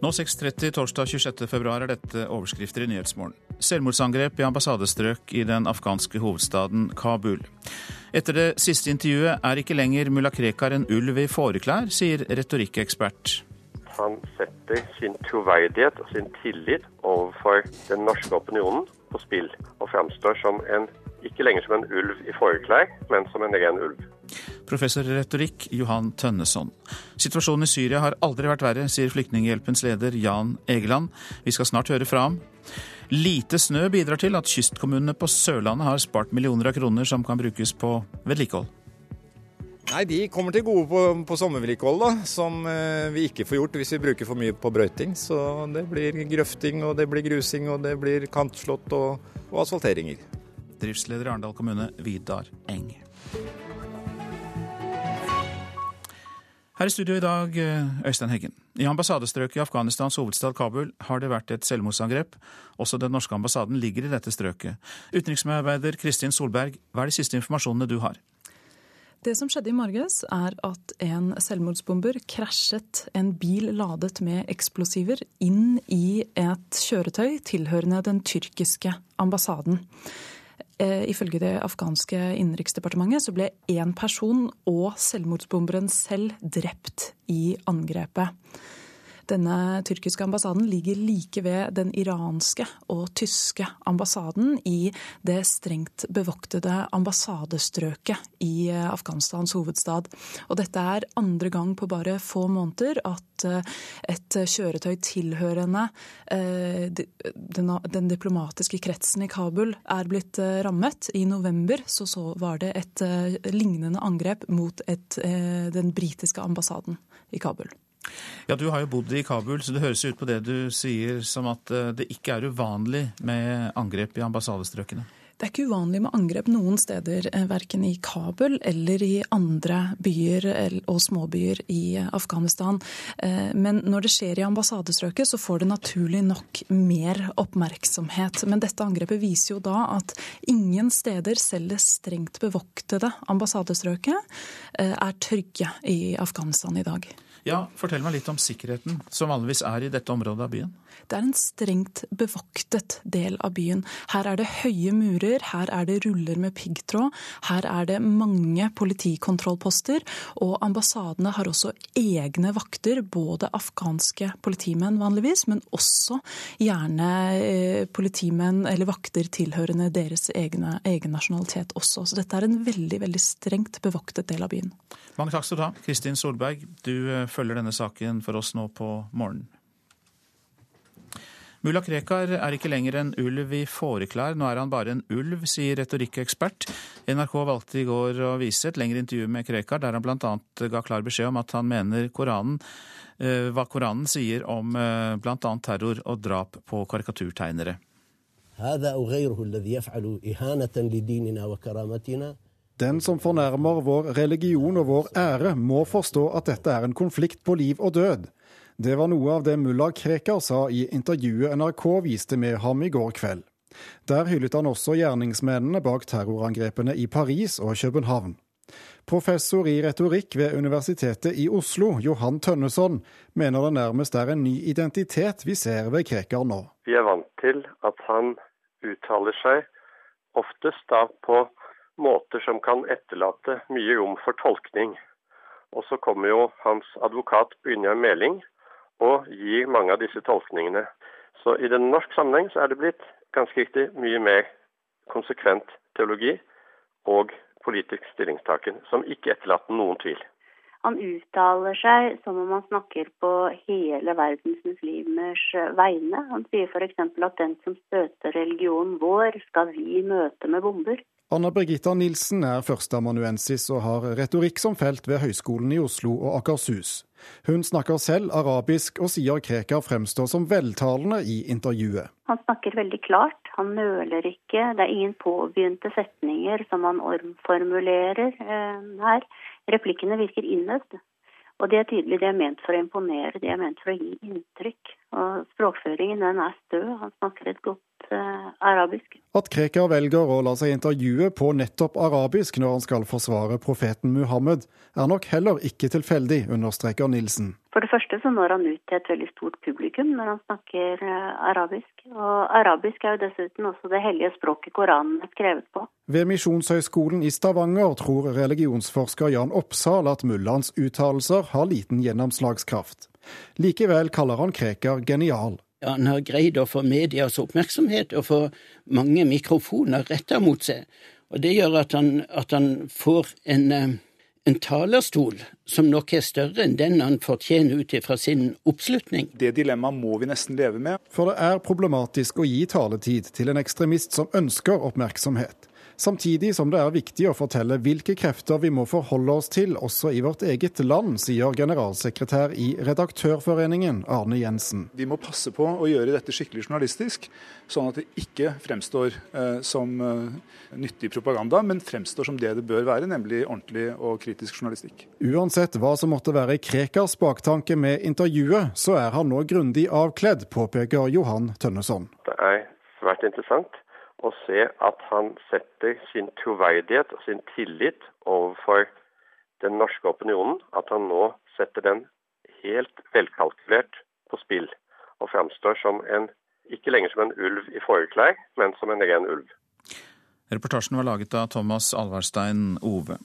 Nå 6.30 torsdag 26.2 er dette overskrifter i Nyhetsmorgen. Selvmordsangrep i ambassadestrøk i den afghanske hovedstaden Kabul. Etter det siste intervjuet er ikke lenger mulla Krekar en ulv i fåreklær, sier retorikkekspert. Han setter sin troverdighet og sin tillit overfor den norske opinionen på spill, og framstår som en, ikke lenger som en ulv i fåreklær, men som en ren ulv. Professor i retorikk Johan Tønneson. Situasjonen i Syria har aldri vært verre, sier Flyktninghjelpens leder Jan Egeland. Vi skal snart høre fra ham. Lite snø bidrar til at kystkommunene på Sørlandet har spart millioner av kroner som kan brukes på vedlikehold. Nei, De kommer til gode på, på sommervedlikehold, som eh, vi ikke får gjort hvis vi bruker for mye på brøyting. Så det blir grøfting, og det blir grusing, og det blir kantslått og, og asfalteringer. Driftsleder i Arendal kommune, Vidar Eng. Her i studio i dag, Øystein Heggen. I ambassadestrøket i Afghanistans hovedstad Kabul har det vært et selvmordsangrep. Også den norske ambassaden ligger i dette strøket. Utenriksmedarbeider Kristin Solberg, hva er de siste informasjonene du har? Det som skjedde i morges, er at en selvmordsbomber krasjet en bil ladet med eksplosiver inn i et kjøretøy tilhørende den tyrkiske ambassaden. Eh, ifølge det afghanske innenriksdepartementet så ble én person og selvmordsbomberen selv drept i angrepet. Denne tyrkiske ambassaden ligger like ved den iranske og tyske ambassaden i det strengt bevoktede ambassadestrøket i eh, Afghanistans hovedstad. Og dette er andre gang på bare få måneder at eh, et kjøretøy tilhørende eh, den diplomatiske kretsen i Kabul er blitt rammet. I november så, var det et lignende angrep mot et, den britiske ambassaden i Kabul. Ja, Du har jo bodd i Kabul, så det høres ut på det du sier som at eh, det ikke er uvanlig med angrep i ambassadestrøkene? Det er ikke uvanlig med angrep noen steder, eh, verken i Kabul eller i andre byer og småbyer i Afghanistan. Eh, men når det skjer i ambassadestrøket, så får det naturlig nok mer oppmerksomhet. Men dette angrepet viser jo da at ingen steder, selv det strengt bevoktede ambassadestrøket, er trygge i Afghanistan i dag. Ja, Fortell meg litt om sikkerheten som vanligvis er i dette området av byen. Det er en strengt bevoktet del av byen. Her er det høye murer, her er det ruller med piggtråd, her er det mange politikontrollposter, og ambassadene har også egne vakter, både afghanske politimenn vanligvis, men også gjerne eh, politimenn eller vakter tilhørende deres egne, egen nasjonalitet også. Så dette er en veldig, veldig strengt bevoktet del av byen. Mange takk skal du ha. Kristin Solberg, du eh, følger denne saken for oss nå på morgenen. Mulla Krekar er ikke lenger en ulv i fåreklær, nå er han bare en ulv, sier retorikkekspert. NRK valgte i går å vise et lengre intervju med Krekar, der han bl.a. ga klar beskjed om at han mener Koranen, eh, hva Koranen sier om eh, bl.a. terror og drap på karikaturtegnere. Den som fornærmer vår religion og vår ære, må forstå at dette er en konflikt på liv og død. Det var noe av det mulla Krekar sa i intervjuet NRK viste med ham i går kveld. Der hyllet han også gjerningsmennene bak terrorangrepene i Paris og København. Professor i retorikk ved Universitetet i Oslo, Johan Tønneson, mener det nærmest er en ny identitet vi ser ved Krekar nå. Vi er vant til at han uttaler seg oftest da på måter som kan etterlate mye rom for tolkning. Og så kommer jo hans advokat Brynjar Meling og gir mange av disse tolkningene. Så i den norsk sammenheng så er det blitt ganske riktig mye mer konsekvent teologi og politisk stillingstaken, som ikke etterlater noen tvil. Han uttaler seg som om han snakker på hele verdens muslimers vegne. Han sier f.eks. at den som støter religionen vår, skal vi møte med bomber. Anna Birgitta Nilsen er førsteamanuensis og har retorikk som felt ved Høgskolen i Oslo og Akershus. Hun snakker selv arabisk og sier Krekar fremstår som veltalende i intervjuet. Han snakker veldig klart, han nøler ikke. Det er ingen påbegynte setninger som han omformulerer eh, her. Replikkene virker innøvd. Og det er tydelig det er ment for å imponere, det er ment for å gi inntrykk. Og språkføringen den er stø. Han snakker et godt uh, arabisk. At Krekar velger å la seg intervjue på nettopp arabisk når han skal forsvare profeten Muhammed, er nok heller ikke tilfeldig, understreker Nilsen. For det første så når han ut til et veldig stort publikum når han snakker uh, arabisk. Og arabisk er jo dessuten også det hellige språket Koranen er skrevet på. Ved Misjonshøgskolen i Stavanger tror religionsforsker Jan Oppsal at mullaens uttalelser har liten gjennomslagskraft. Likevel kaller han Krekar genial. Ja, han har greid å få medias oppmerksomhet og få mange mikrofoner retta mot seg. Og Det gjør at han, at han får en, eh, en, talerstol som nok er større enn den han fortjener ut fra sin oppslutning. Det dilemmaet må vi nesten leve med. For det er problematisk å gi taletid til en ekstremist som ønsker oppmerksomhet. Samtidig som det er viktig å fortelle hvilke krefter vi må forholde oss til også i vårt eget land, sier generalsekretær i Redaktørforeningen Arne Jensen. Vi må passe på å gjøre dette skikkelig journalistisk, sånn at det ikke fremstår eh, som eh, nyttig propaganda, men fremstår som det det bør være, nemlig ordentlig og kritisk journalistikk. Uansett hva som måtte være Krekars baktanke med intervjuet, så er han nå grundig avkledd, påpeker Johan Tønneson. Det er svært interessant å se at han setter sin troverdighet og sin tillit overfor den norske opinionen, at han nå setter den helt velkalkulert på spill, og framstår som en, ikke lenger som en ulv i fåreklær, men som en ren ulv. Reportasjen var laget av Thomas Alvarstein Ove.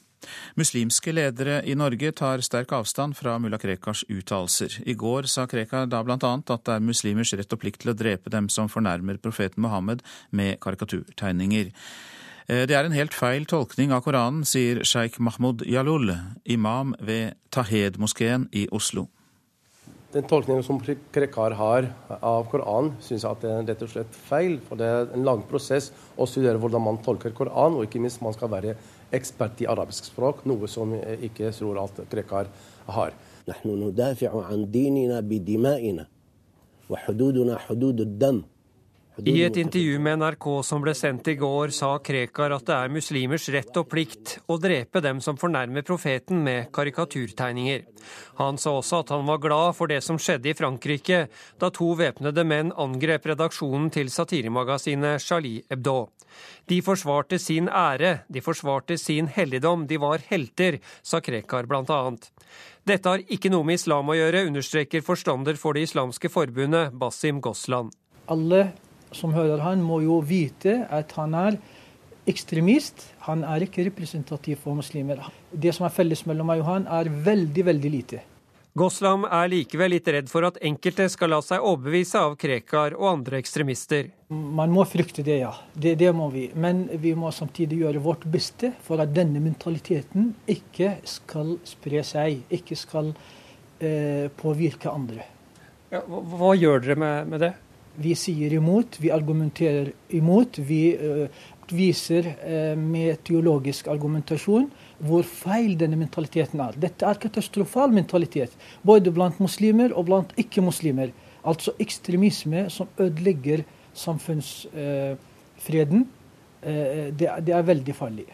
Muslimske ledere i Norge tar sterk avstand fra mulla Krekars uttalelser. I går sa Krekar da bl.a. at det er muslimers rett og plikt til å drepe dem som fornærmer profeten Mohammed med karikaturtegninger. Eh, det er en helt feil tolkning av Koranen, sier sjeik Mahmoud Jalul, imam ved Tahed-moskeen i Oslo. Den tolkningen som Krekar har av Koranen, syns jeg at det er rett og slett feil. For det er en lang prosess å studere hvordan man tolker Koranen, og ikke minst man skal være اكسبرت في سبروك نو سوم ايكي سرور الت كريكار هار نحن ندافع عن ديننا بدمائنا وحدودنا حدود الدم. I et intervju med NRK som ble sendt i går, sa Krekar at det er muslimers rett og plikt å drepe dem som fornærmer profeten med karikaturtegninger. Han sa også at han var glad for det som skjedde i Frankrike da to væpnede menn angrep redaksjonen til satiremagasinet Charlie Hebdo. De forsvarte sin ære, de forsvarte sin helligdom, de var helter, sa Krekar bl.a. Dette har ikke noe med islam å gjøre, understreker forstander for Det islamske forbundet, Basim Gosland. Alle som hører han, må jo vite at han er ekstremist. Han er ikke representativ for muslimer. Det som er felles mellom meg og han, er veldig, veldig lite. Goslam er likevel litt redd for at enkelte skal la seg overbevise av Krekar og andre ekstremister. Man må frykte det, ja. Det, det, må vi. Men vi må samtidig gjøre vårt beste for at denne mentaliteten ikke skal spre seg, ikke skal eh, påvirke andre. Ja, hva, hva, gjør dere med, med det? Vi sier imot, vi argumenterer imot. Vi uh, viser uh, med teologisk argumentasjon hvor feil denne mentaliteten er. Dette er katastrofal mentalitet, både blant muslimer og blant ikke-muslimer. Altså ekstremisme som ødelegger samfunnsfreden. Uh, det, er veldig farlig.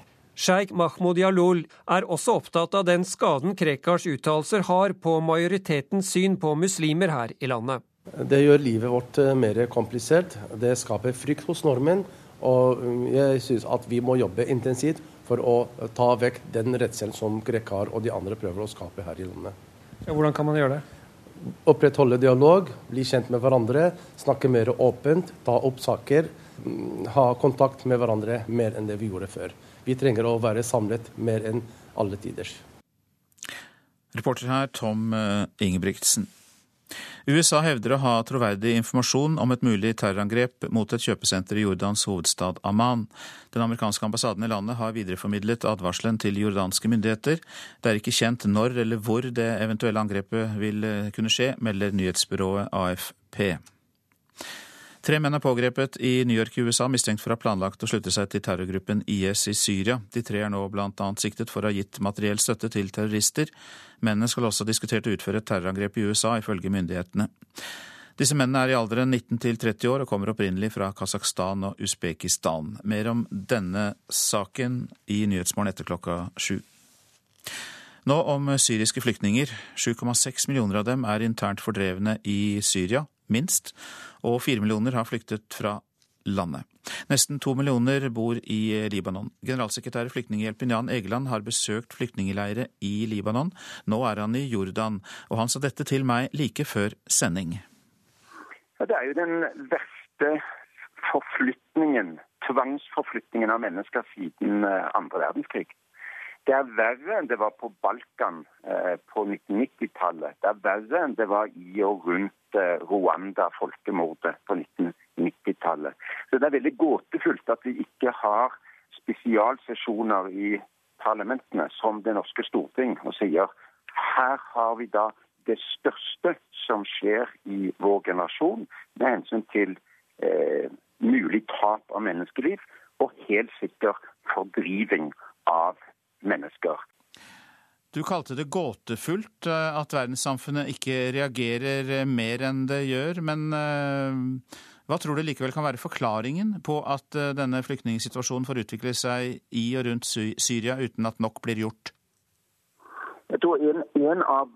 Sheikh Mahmoud Jalul er også opptatt av den skaden Krekars uttalelser har på majoritetens syn på muslimer her i landet. Det gjør livet vårt eh, mer komplisert. Det skaper frykt hos nordmenn. Og mm, jeg syns at vi må jobbe intensivt for å ta vekk den redselen som Krekar og de andre prøver å skape her i landet. Ja, hvordan kan man gjøre det? Opprettholde dialog, bli kjent med hverandre, snakke mer åpent, ta opp saker. Mm, ha kontakt med hverandre mer enn det vi gjorde før. Vi trenger å være samlet mer enn alle tiders. Reporter her Tom eh, Ingebrigtsen. USA hevder å ha troverdig informasjon om et mulig terrorangrep mot et kjøpesenter i Jordans hovedstad Amman. Den amerikanske ambassaden i landet har videreformidlet advarselen til jordanske myndigheter. Det er ikke kjent når eller hvor det eventuelle angrepet vil eh, kunne skje, melder nyhetsbyrået AFP. Tre menn er pågrepet i New York i USA, mistenkt for å ha planlagt å slutte seg til terrorgruppen IS i Syria. De tre er nå bl.a. siktet for å ha gitt materiell støtte til terrorister. Mennene skal også ha diskutert å utføre et terrorangrep i USA, ifølge myndighetene. Disse mennene er i alderen 19 til 30 år og kommer opprinnelig fra Kasakhstan og Usbekistan. Mer om denne saken i Nyhetsmorgen etter klokka sju. Nå om syriske flyktninger. 7,6 millioner av dem er internt fordrevne i Syria minst, og fire millioner har flyktet fra landet. Nesten to millioner bor i Libanon. Generalsekretær i Flyktninghjelpen Jan Egeland har besøkt flyktningleirer i Libanon. Nå er han i Jordan, og han sa dette til meg like før sending. Ja, det er jo den verste forflytningen, tvangsforflytningen av mennesker siden eh, andre verdenskrig. Det er verre enn det var på Balkan eh, på 1990-tallet. Det er verre enn det var i og rundt eh, Rwanda, folkemordet på 1990 90-tallet. Så det er veldig gåtefullt at vi ikke har spesialsesjoner i parlamentene som det norske storting og sier her har vi da det største som skjer i vår generasjon med hensyn til eh, mulig tap av menneskeliv og helt sikker fordriving av mennesker. Du kalte det gåtefullt eh, at verdenssamfunnet ikke reagerer eh, mer enn det gjør, men eh, hva tror du likevel kan være forklaringen på at denne flyktningsituasjonen får utvikle seg i og rundt Syria uten at nok blir gjort? Jeg tror en, en av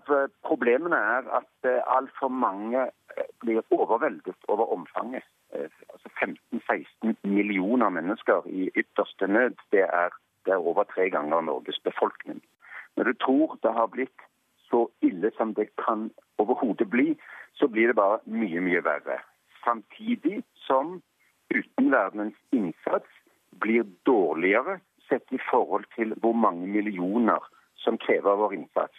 problemene er at altfor mange blir overveldet over omfanget. Altså 15-16 millioner mennesker i ytterste nød. Det er, det er over tre ganger Norges befolkning. Når du tror det har blitt så ille som det kan overhodet bli, så blir det bare mye, mye verre samtidig som utenverdenens innsats blir dårligere sett i forhold til hvor mange millioner som krever vår innsats.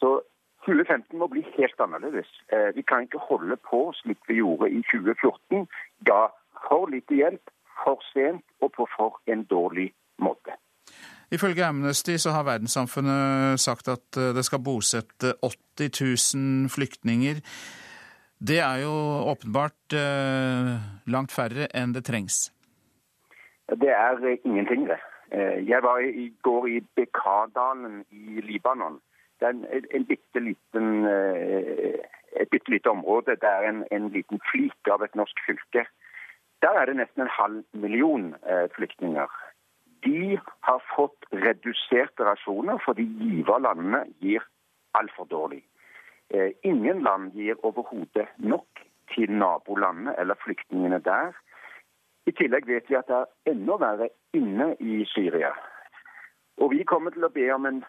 Så 2015 må bli helt annerledes. Eh, vi kan ikke holde på slik vi gjorde i 2014. Ga for lite hjelp, for sent og på for en dårlig måte. Ifølge Amnesty så har verdenssamfunnet sagt at eh, det skal bosette 80 000 flyktninger. Det er jo åpenbart eh, langt færre enn det trengs. Det er eh, ingenting, det. Jeg var i går i Bekardalen i Libanon. Det er en, en bitte liten, et bitte lite område. Det er en, en, liten flik av et norsk fylke. Der er det nesten en halv million flyktninger. De har fått reduserte rasjoner fordi giverlandene gir altfor dårlig. Eh, ingen land gir overhodet nok til nabolandene eller flyktningene der. I tillegg vet vi at det er enda verre inne i Syria. Og vi kommer til å be om en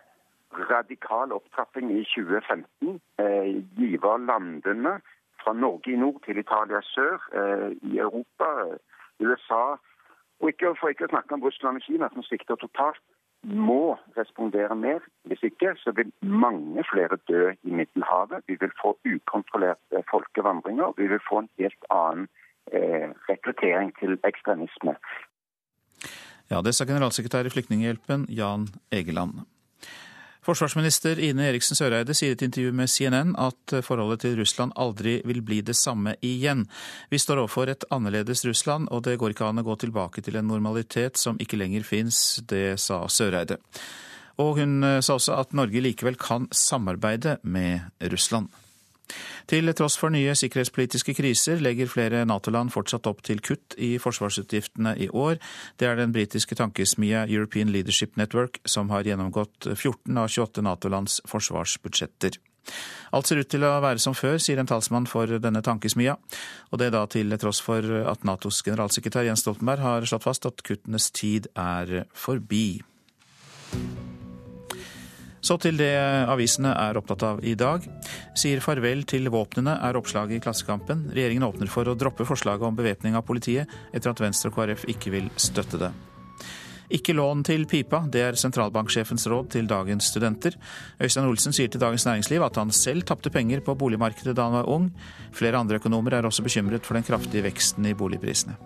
radikal opptrapping i 2015. Eh, giverlandene fra Norge i nord til Italia sør, eh, i Europa, USA og ikke, For ikke å snakke om Russland og Kina, som svikter totalt må respondere mer. Hvis ikke så vil mange flere dø i Middelhavet. Vi vil få ukontrollerte folkevandringer. Vi vil få en helt annen eh, rekruttering til ekstremisme. Ja, Det sa generalsekretær i Flyktninghjelpen, Jan Egeland. Forsvarsminister Ine Eriksen Søreide sier i et intervju med CNN at forholdet til Russland aldri vil bli det samme igjen. Vi står overfor et annerledes Russland, og det går ikke an å gå tilbake til en normalitet som ikke lenger fins. Det sa Søreide. Og hun sa også at Norge likevel kan samarbeide med Russland. Til tross for nye sikkerhetspolitiske kriser legger flere Nato-land fortsatt opp til kutt i forsvarsutgiftene i år. Det er den britiske tankesmia European Leadership Network som har gjennomgått 14 av 28 Nato-lands forsvarsbudsjetter. Alt ser ut til å være som før, sier en talsmann for denne tankesmia. Og det da til tross for at Natos generalsekretær Jens Stoltenberg har slått fast at kuttenes tid er forbi. Så til det avisene er opptatt av i dag. Sier farvel til våpnene, er oppslaget i Klassekampen. Regjeringen åpner for å droppe forslaget om bevæpning av politiet, etter at Venstre og KrF ikke vil støtte det. Ikke lån til pipa, det er sentralbanksjefens råd til dagens studenter. Øystein Olsen sier til Dagens Næringsliv at han selv tapte penger på boligmarkedet da han var ung. Flere andre økonomer er også bekymret for den kraftige veksten i boligprisene.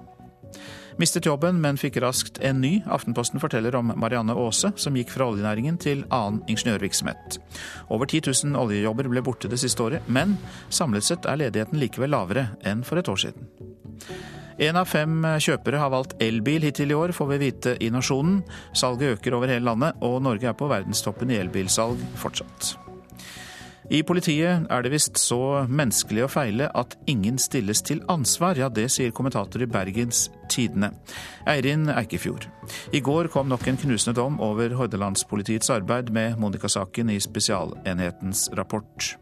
Mistet jobben, men fikk raskt en ny. Aftenposten forteller om Marianne Aase, som gikk fra oljenæringen til annen ingeniørvirksomhet. Over 10 000 oljejobber ble borte det siste året, men samlet sett er ledigheten likevel lavere enn for et år siden. Én av fem kjøpere har valgt elbil hittil i år, får vi vite i Nasjonen. Salget øker over hele landet, og Norge er på verdenstoppen i elbilsalg fortsatt. I politiet er det visst så menneskelig å feile at ingen stilles til ansvar. Ja, det sier kommentator i Bergens Tidende, Eirin Eikefjord. I går kom nok en knusende dom over Hordalandspolitiets arbeid med Monica-saken i Spesialenhetens rapport.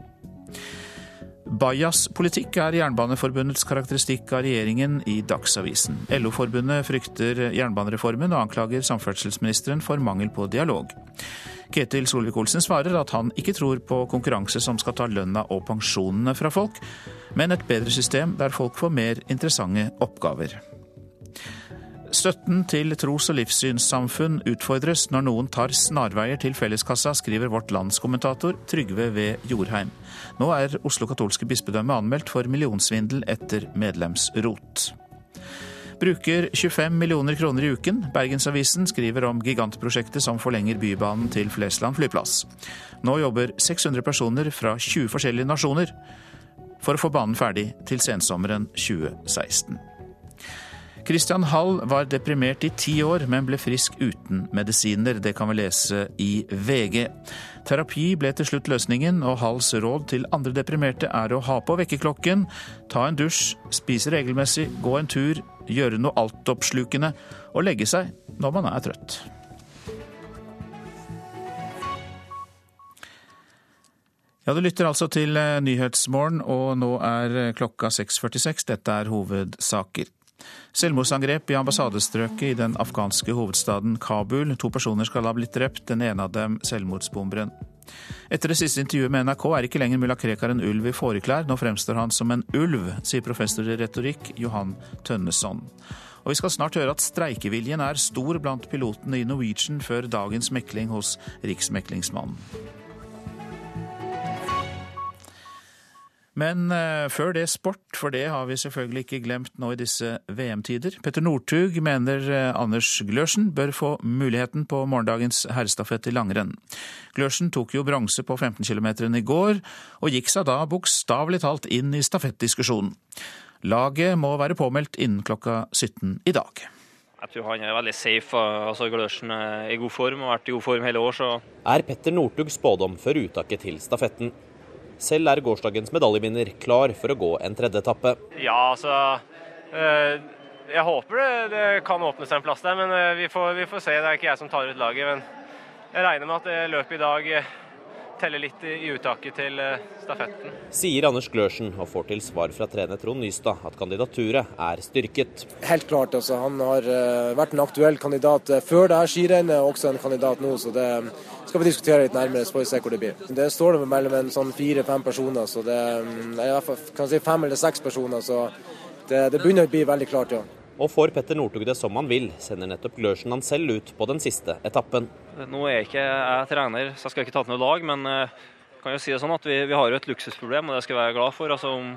Bajas politikk er Jernbaneforbundets karakteristikk av regjeringen i Dagsavisen. LO-forbundet frykter jernbanereformen og anklager samferdselsministeren for mangel på dialog. Ketil Solvik-Olsen svarer at han ikke tror på konkurranse som skal ta lønna og pensjonene fra folk, men et bedre system der folk får mer interessante oppgaver. Støtten til tros- og livssynssamfunn utfordres når noen tar snarveier til felleskassa, skriver Vårt Lands kommentator Trygve V. Jorheim. Nå er Oslo katolske bispedømme anmeldt for millionsvindel etter medlemsrot. Bruker 25 millioner kroner i uken. Bergensavisen skriver om gigantprosjektet som forlenger Bybanen til Flesland flyplass. Nå jobber 600 personer fra 20 forskjellige nasjoner for å få banen ferdig til sensommeren 2016. Christian Hall var deprimert i ti år, men ble frisk uten medisiner. Det kan vi lese i VG. Terapi ble til slutt løsningen, og Halls råd til andre deprimerte er å ha på vekkerklokken, ta en dusj, spise regelmessig, gå en tur, gjøre noe altoppslukende og legge seg når man er trøtt. Ja, Du lytter altså til Nyhetsmorgen, og nå er klokka 6.46. Dette er hovedsaker. Selvmordsangrep i ambassadestrøket i den afghanske hovedstaden Kabul. To personer skal ha blitt drept, den ene av dem selvmordsbomberen. Etter det siste intervjuet med NRK er ikke lenger mulla Krekar en ulv i fåreklær. Nå fremstår han som en ulv, sier professor i retorikk Johan Tønneson. Og vi skal snart høre at streikeviljen er stor blant pilotene i Norwegian før dagens mekling hos Riksmeklingsmannen. Men uh, før det sport, for det har vi selvfølgelig ikke glemt nå i disse VM-tider. Petter Northug mener uh, Anders Glørsen bør få muligheten på morgendagens herrestafett i langrenn. Glørsen tok jo bronse på 15 km i går, og gikk seg da bokstavelig talt inn i stafettdiskusjonen. Laget må være påmeldt innen klokka 17 i dag. Jeg tror han er veldig safe. altså Glørsen er i god form og har vært i god form hele år. så... Er Petter Northugs spådom før uttaket til stafetten. Selv er gårsdagens medaljevinner klar for å gå en tredje etappe. Ja, altså eh, Jeg håper det, det kan åpne seg en plass der, men eh, vi får, vi får, se. Det er ikke jeg som tar ut laget. Men jeg regner med at løpet i dag eh, teller litt i uttaket til stafetten. Sier Anders Glørsen og får til svar fra trener Trond Nystad at kandidaturet er styrket. Helt klart, altså. Han har vært en aktuell kandidat før det her skirennet, og også en kandidat nå. så det skal vi diskutere litt nærmere, så får vi se hvor det blir. Det står det mellom en sånn fire-fem personer, så det er i hvert fall kan si fem eller seks personer. Så det, det begynner å bli veldig klart, ja. Og får Petter Northug det som han vil, sender nettopp Glørsen han selv ut på den siste etappen. Nå er jeg ikke jeg trener, så jeg skal ikke ta til noe lag, men jeg eh, kan jo si det sånn at vi, vi har jo et luksusproblem, og det skal jeg være glad for. altså om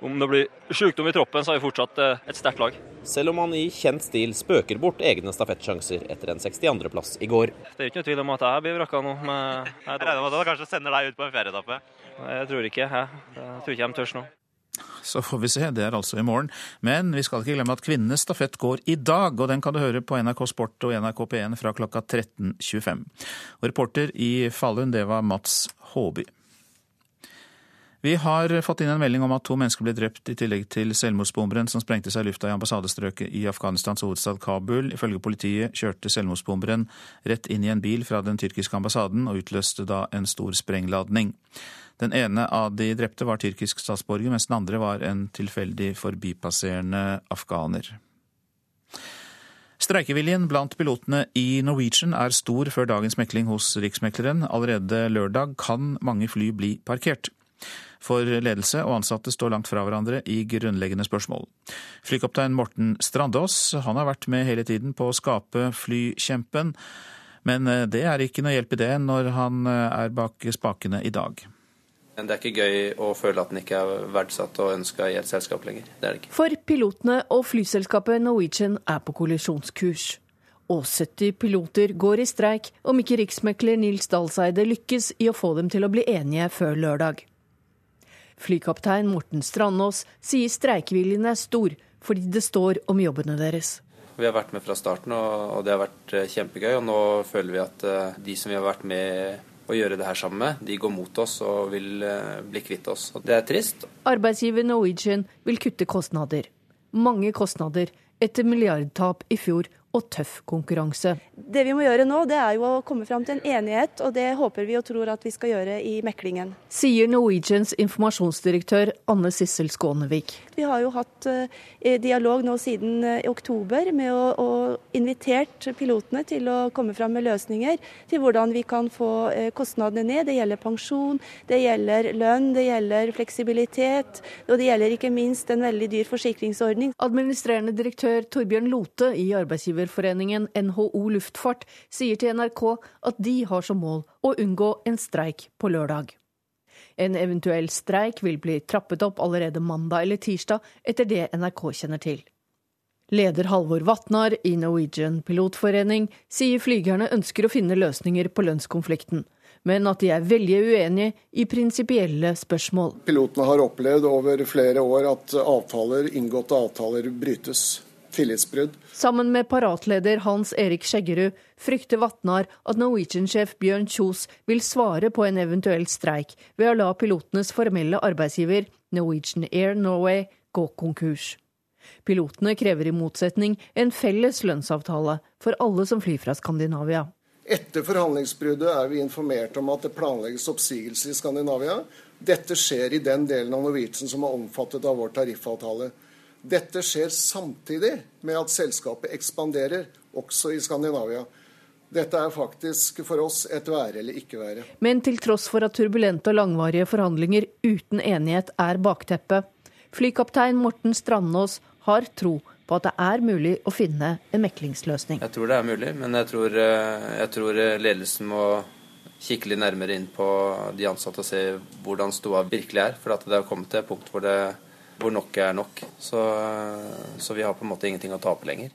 om det blir sykdom i troppen, så har vi fortsatt eh, et sterkt lag. Selv om han i kjent stil spøker bort egne stafettsjanser etter en 62.-plass i går. Det er ikke noe tvil om at jeg blir vrakka nå. jeg, jeg regner med at han kanskje sender deg ut på en ferieetappe? Jeg tror ikke jeg. jeg tror ikke de tør nå. Så får vi se, det er altså i morgen. Men vi skal ikke glemme at kvinnenes stafett går i dag, og den kan du høre på NRK Sport og NRK P1 fra klokka 13.25. Og reporter i Falun, det var Mats Håby. Vi har fått inn en melding om at to mennesker ble drept i tillegg til selvmordsbomberen som sprengte seg i lufta i ambassadestrøket i Afghanistans hovedstad Kabul. Ifølge politiet kjørte selvmordsbomberen rett inn i en bil fra den tyrkiske ambassaden og utløste da en stor sprengladning. Den ene av de drepte var tyrkisk statsborger, mens den andre var en tilfeldig forbipasserende afghaner. Streikeviljen blant pilotene i Norwegian er stor før dagens mekling hos Riksmekleren. Allerede lørdag kan mange fly bli parkert. For ledelse og ansatte står langt fra hverandre i grunnleggende spørsmål. Flykaptein Morten Strandås han har vært med hele tiden på å skape flykjempen, men eh, det er ikke noe hjelp i det når han eh, er bak spakene i dag. Det er ikke gøy å føle at den ikke er verdsatt og ønska i et selskap lenger. Det er det ikke. For pilotene og flyselskapet Norwegian er på kollisjonskurs. Og 70 piloter går i streik om ikke riksmekler Nils Dalseide lykkes i å få dem til å bli enige før lørdag. Flykaptein Morten Strandås sier streikeviljen er stor fordi det står om jobbene deres. Vi har vært med fra starten, og det har vært eh, kjempegøy. Og nå føler vi at eh, de som vi har vært med å gjøre det her sammen med, de går mot oss og vil eh, bli kvitt oss. Og det er trist. Arbeidsgiver Norwegian vil kutte kostnader. Mange kostnader etter milliardtap i fjor og tøff konkurranse. Det vi må gjøre nå, det er jo å komme fram til en enighet, og det håper vi og tror at vi skal gjøre i meklingen. Sier Norwegians informasjonsdirektør Anne Sissel Skånevik. Vi har jo hatt uh, dialog nå siden uh, oktober med å, å invitert pilotene til å komme fram med løsninger til hvordan vi kan få uh, kostnadene ned. Det gjelder pensjon, det gjelder lønn, det gjelder fleksibilitet, og det gjelder ikke minst en veldig dyr forsikringsordning. Administrerende direktør Torbjørn Lote i Arbeidsgiverforeningen NHO Luftfart sier til NRK at de har som mål å unngå en streik på lørdag. En eventuell streik vil bli trappet opp allerede mandag eller tirsdag, etter det NRK kjenner til. Leder Halvor Vatnar i Norwegian Pilotforening sier flygerne ønsker å finne løsninger på lønnskonflikten, men at de er veldig uenige i prinsipielle spørsmål. Pilotene har opplevd over flere år at avtaler, inngåtte avtaler brytes. Tillitsbrudd. Sammen med paratleder Hans Erik Skjeggerud frykter Vatnar at Norwegian-sjef Bjørn Kjos vil svare på en eventuell streik ved å la pilotenes formelle arbeidsgiver, Norwegian Air Norway, gå konkurs. Pilotene krever i motsetning en felles lønnsavtale for alle som flyr fra Skandinavia. Etter forhandlingsbruddet er vi informert om at det planlegges oppsigelse i Skandinavia. Dette skjer i den delen av Norwegian som er omfattet av vår tariffavtale. Dette skjer samtidig med at selskapet ekspanderer, også i Skandinavia. Dette er faktisk for oss et være eller ikke være. Men til tross for at turbulente og langvarige forhandlinger uten enighet er bakteppet, flykaptein Morten Strandås har tro på at det er mulig å finne en meklingsløsning. Jeg tror det er mulig, men jeg tror, jeg tror ledelsen må kikke litt nærmere inn på de ansatte og se hvordan stoda virkelig er. For at det har kommet til et punkt hvor, det, hvor nok er nok. Så, så, vi har på en måte ingenting å tape lenger.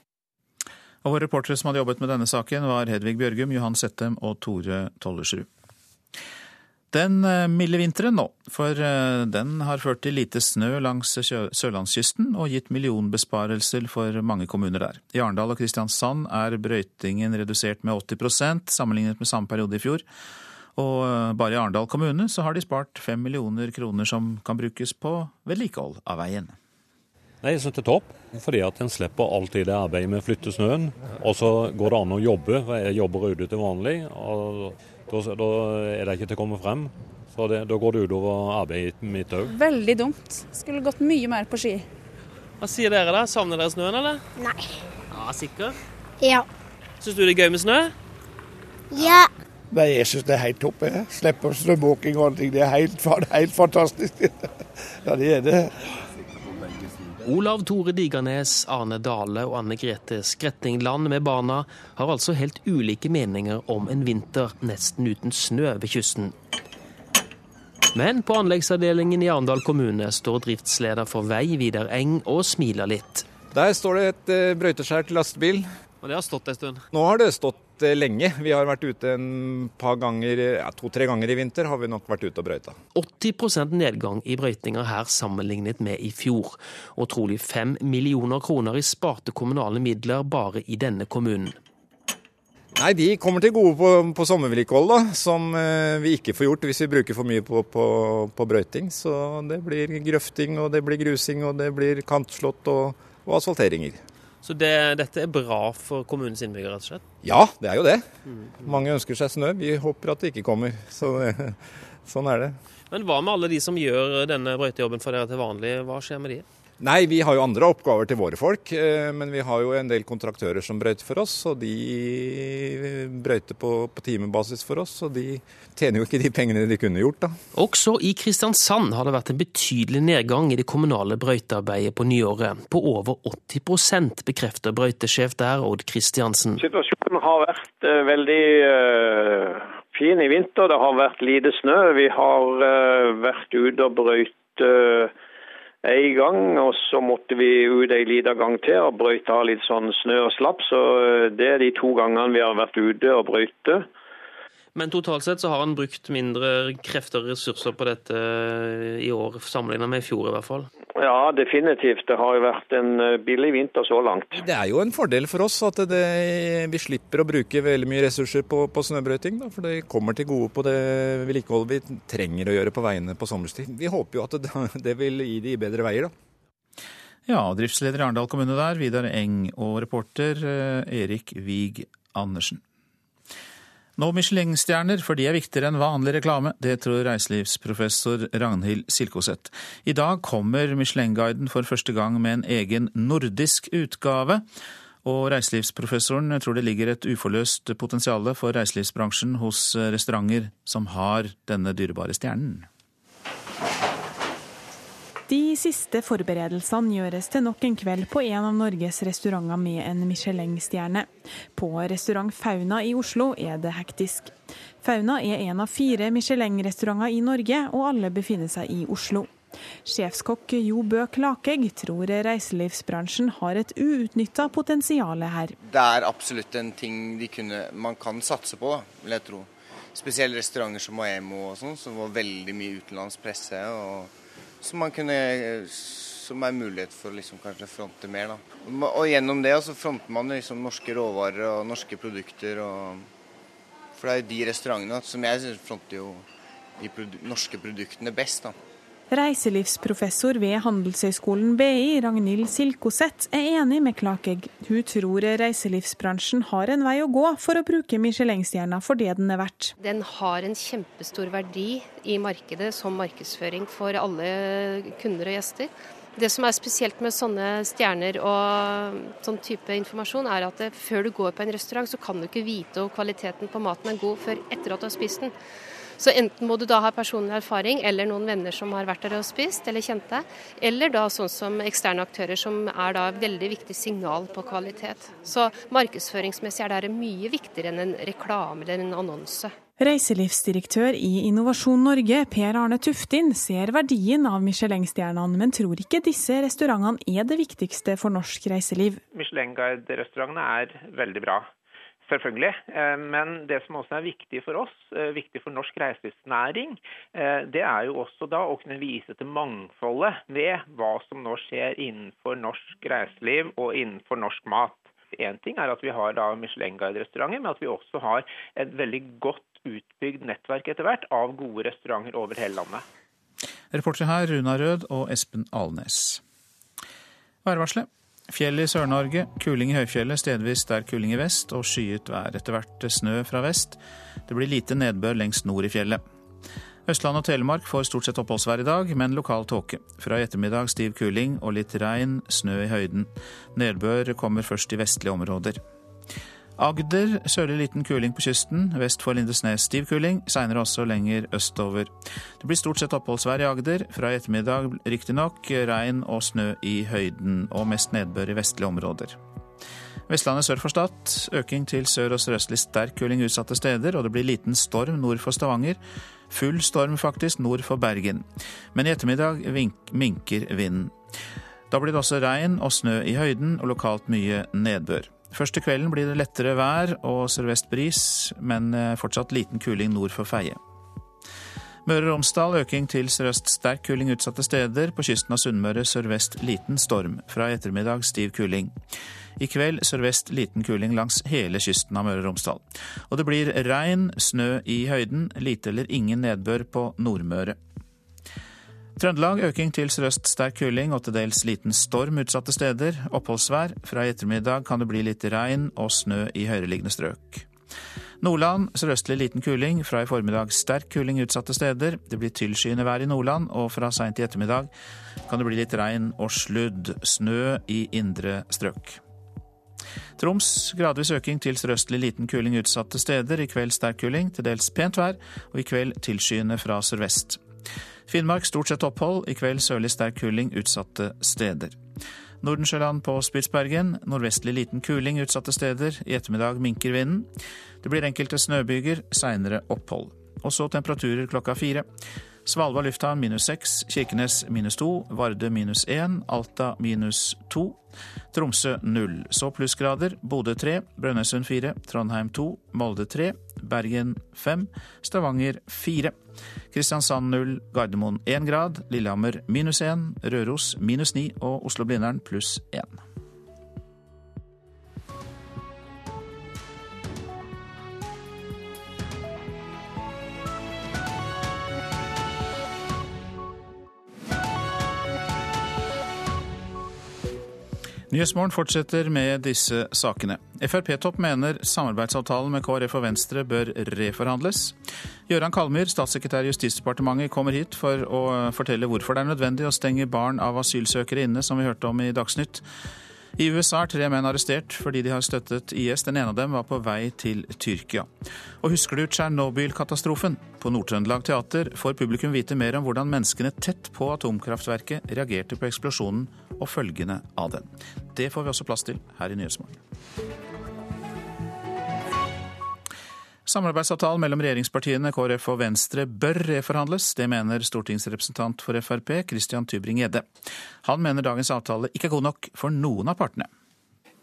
Og Våre reportere som hadde jobbet med denne saken, var Hedvig Bjørgum, Johan Settem og Tore Tollersrud. Den milde vinteren nå, for den har ført til lite snø langs sørlandskysten og gitt millionbesparelser for mange kommuner der. I Arendal og Kristiansand er brøytingen redusert med 80 sammenlignet med samme periode i fjor. Og bare i Arendal kommune så har de spart fem millioner kroner som kan brukes på vedlikehold av veien. Nei, Jeg syns det er topp, fordi at en slipper alltid det arbeidet med å flytte snøen. Og så går det an å jobbe, for jeg jobber ute til vanlig. og da, da er det ikke til å komme frem. Så det, da går det utover arbeidet mitt òg. Veldig dumt. Skulle gått mye mer på ski. Hva sier dere da? Savner dere snøen, eller? Nei. Ja, Sikker? Ja. Syns du det er gøy med snø? Ja. Nei, jeg syns det er helt topp. Jeg slipper strømåking og ting. Det er helt, helt fantastisk. ja, det er det. Olav Tore Digernes, Arne Dale og Anne Grete Skrettingland med barna har altså helt ulike meninger om en vinter nesten uten snø ved kysten. Men på anleggsavdelingen i Arendal kommune står driftsleder for vei, Vidar Eng, og smiler litt. Der står det et uh, brøyteskjær til lastebil. Og det har stått en stund? Nå har det stått uh, lenge. Vi har vært ute en par ganger, ja, to-tre ganger i vinter har vi nok vært ute og brøyta. 80% nedgang i brøytinga her sammenlignet med i fjor. Og trolig fem millioner kroner i sparte kommunale midler bare i denne kommunen. Nei, De kommer til gode på, på sommervedlikehold, da, som eh, vi ikke får gjort hvis vi bruker for mye på, på, på, brøyting. Så det blir grøfting, og det blir grusing, og det blir kantslått og, og asfalteringer. Så det, dette er bra for kommunens innbyggere, rett og slett? Ja, det er jo det. Mange ønsker seg snø. Vi håper at det ikke kommer. Så, sånn er det. Men hva med alle de som gjør denne brøytejobben for dere til vanlig? Hva skjer med de? Nei, vi har jo andre oppgaver til våre folk. Men vi har jo en del kontraktører som brøyter for oss. Og de brøyter på, på timebasis for oss. Og de tjener jo ikke de pengene de kunne gjort, da. Også i Kristiansand har det vært en betydelig nedgang i det kommunale brøytearbeidet på nyåret. På over 80 bekrefter brøytesjef der, Odd Kristiansen. Situasjonen har vært uh, veldig fin i vinter. Det har vært lite snø. Vi har vært ute og brøyte en gang, og så måtte vi ut en liten gang til og brøyte av litt sånn snø og slapp. Så det er de to gangene vi har vært ute og brøyte. Men totalt sett så har han brukt mindre krefter og ressurser på dette i år, sammenlignet med i fjor i hvert fall? Ja, definitivt. Det har jo vært en billig vinter så langt. Det er jo en fordel for oss at det, vi slipper å bruke veldig mye ressurser på, på snøbrøyting. Da, for det kommer til gode på det vedlikeholdet vi trenger å gjøre på veiene på sommerstid. Vi håper jo at det, det vil gi de bedre veier, da. Ja, driftsleder i Arendal kommune der, Vidar Eng, og reporter eh, Erik Wiig Andersen. Nå Michelin-stjerner, for de er viktigere enn vanlig reklame. Det tror reiselivsprofessor Ragnhild Silkoseth. I dag kommer Michelin-guiden for første gang med en egen nordisk utgave. Og reiselivsprofessoren tror det ligger et uforløst potensial for reiselivsbransjen hos restauranter som har denne dyrebare stjernen. De siste forberedelsene gjøres til nok en kveld på en av Norges restauranter med en Michelin-stjerne. På restaurant Fauna i Oslo er det hektisk. Fauna er en av fire Michelin-restauranter i Norge, og alle befinner seg i Oslo. Sjefskokk Jo Bø Klakegg tror reiselivsbransjen har et uutnytta potensial her. Det er absolutt en ting kunne, man kan satse på, vil jeg tro. Spesielt restauranter som Moemo og sånn, som var veldig mye utenlandsk presse. og som man kunne som er mulighet for å liksom kanskje fronte mer. Da. Og gjennom det så fronter man liksom norske råvarer og norske produkter. Og, for det er jo de restaurantene som jeg fronter jo de produ norske produktene best. da. Reiselivsprofessor ved Handelshøyskolen BI, Ragnhild Silkoseth, er enig med Klakegg. Hun tror reiselivsbransjen har en vei å gå for å bruke Michelin-stjerna for det den er verdt. Den har en kjempestor verdi i markedet som markedsføring for alle kunder og gjester. Det som er spesielt med sånne stjerner og sånn type informasjon, er at før du går på en restaurant, så kan du ikke vite om kvaliteten på maten er god før etter at du har spist den. Så enten må du da ha personlig erfaring, eller noen venner som har vært der og spist, eller kjente. Eller da sånn som eksterne aktører, som er da veldig viktig signal på kvalitet. Så markedsføringsmessig er det mye viktigere enn en reklame eller en annonse. Reiselivsdirektør i Innovasjon Norge, Per Arne Tuftin, ser verdien av Michelin-stjernene, men tror ikke disse restaurantene er det viktigste for norsk reiseliv. Michelin-guide-restaurantene er veldig bra. Selvfølgelig. Eh, men det som også er viktig for oss, eh, viktig for norsk reiselivsnæring, eh, det er jo også da å kunne vise til mangfoldet ved hva som nå skjer innenfor norsk reiseliv og innenfor norsk mat. Én ting er at vi har da Michelin-guide-restauranter, men at vi også har et veldig godt utbygd nettverk etter hvert av gode restauranter over hele landet. Reportere her Runa Rød og Espen Alnes. Værvarselet. Fjell i Sør-Norge, kuling i høyfjellet, stedvis sterk kuling i vest og skyet vær. Etter hvert snø fra vest. Det blir lite nedbør lengst nord i fjellet. Østland og Telemark får stort sett oppholdsvær i dag, men lokal tåke. Fra i ettermiddag stiv kuling og litt regn, snø i høyden. Nedbør kommer først i vestlige områder. Agder sørlig liten kuling på kysten. Vest for Lindesnes stiv kuling, seinere også lenger østover. Det blir stort sett oppholdsvær i Agder. Fra i ettermiddag riktignok regn og snø i høyden, og mest nedbør i vestlige områder. Vestlandet sør for Stad. Øking til sør- og sørøstlig sterk kuling utsatte steder, og det blir liten storm nord for Stavanger. Full storm faktisk nord for Bergen. Men i ettermiddag minker vinden. Da blir det også regn og snø i høyden, og lokalt mye nedbør. Først til kvelden blir det lettere vær og sørvest bris, men eh, fortsatt liten kuling nord for Feie. Møre og Romsdal øking til sørøst sterk kuling utsatte steder. På kysten av Sunnmøre sørvest liten storm. Fra i ettermiddag stiv kuling. I kveld sørvest liten kuling langs hele kysten av Møre og Romsdal. Og det blir regn, snø i høyden, lite eller ingen nedbør på Nordmøre. Trøndelag øking til sørøst sterk kuling og til dels liten storm utsatte steder. Oppholdsvær. Fra i ettermiddag kan det bli litt regn og snø i høyereliggende strøk. Nordland sørøstlig liten kuling. Fra i formiddag sterk kuling utsatte steder. Det blir tilskyende vær i Nordland, og fra seint i ettermiddag kan det bli litt regn og sludd. Snø i indre strøk. Troms gradvis øking til sørøstlig liten kuling utsatte steder. I kveld sterk kuling, til dels pent vær, og i kveld tilskyende fra sørvest. Finnmark stort sett opphold, i kveld sørlig sterk kuling utsatte steder. Nordensjøland på Spitsbergen nordvestlig liten kuling utsatte steder. I ettermiddag minker vinden. Det blir enkelte snøbyger, seinere opphold. Og så temperaturer klokka fire. Svalbard lufthavn minus seks, Kirkenes minus to, Varde minus én, Alta minus to, Tromsø null. Så plussgrader. Bodø tre, Brønnøysund fire, Trondheim to, Molde tre, Bergen fem, Stavanger fire. Kristiansand 0, Gardermoen 1 grad, Lillehammer minus 1, Røros minus 9 og Oslo-Blindern pluss 1. Nyhetsmorgen fortsetter med disse sakene. Frp-topp mener samarbeidsavtalen med KrF og Venstre bør reforhandles. Gøran Kalmyr, statssekretær i Justisdepartementet, kommer hit for å fortelle hvorfor det er nødvendig å stenge barn av asylsøkere inne, som vi hørte om i Dagsnytt. I USA er tre menn arrestert fordi de har støttet IS. Den ene av dem var på vei til Tyrkia. Og husker du Tsjernobyl-katastrofen? På Nord-Trøndelag Teater får publikum vite mer om hvordan menneskene tett på atomkraftverket reagerte på eksplosjonen og følgene av den. Det får vi også plass til her i Nyhetsmorgen. Samarbeidsavtalen mellom regjeringspartiene KrF og Venstre bør reforhandles. Det mener stortingsrepresentant for Frp Christian Tybring-Gjedde. Han mener dagens avtale ikke er god nok for noen av partene.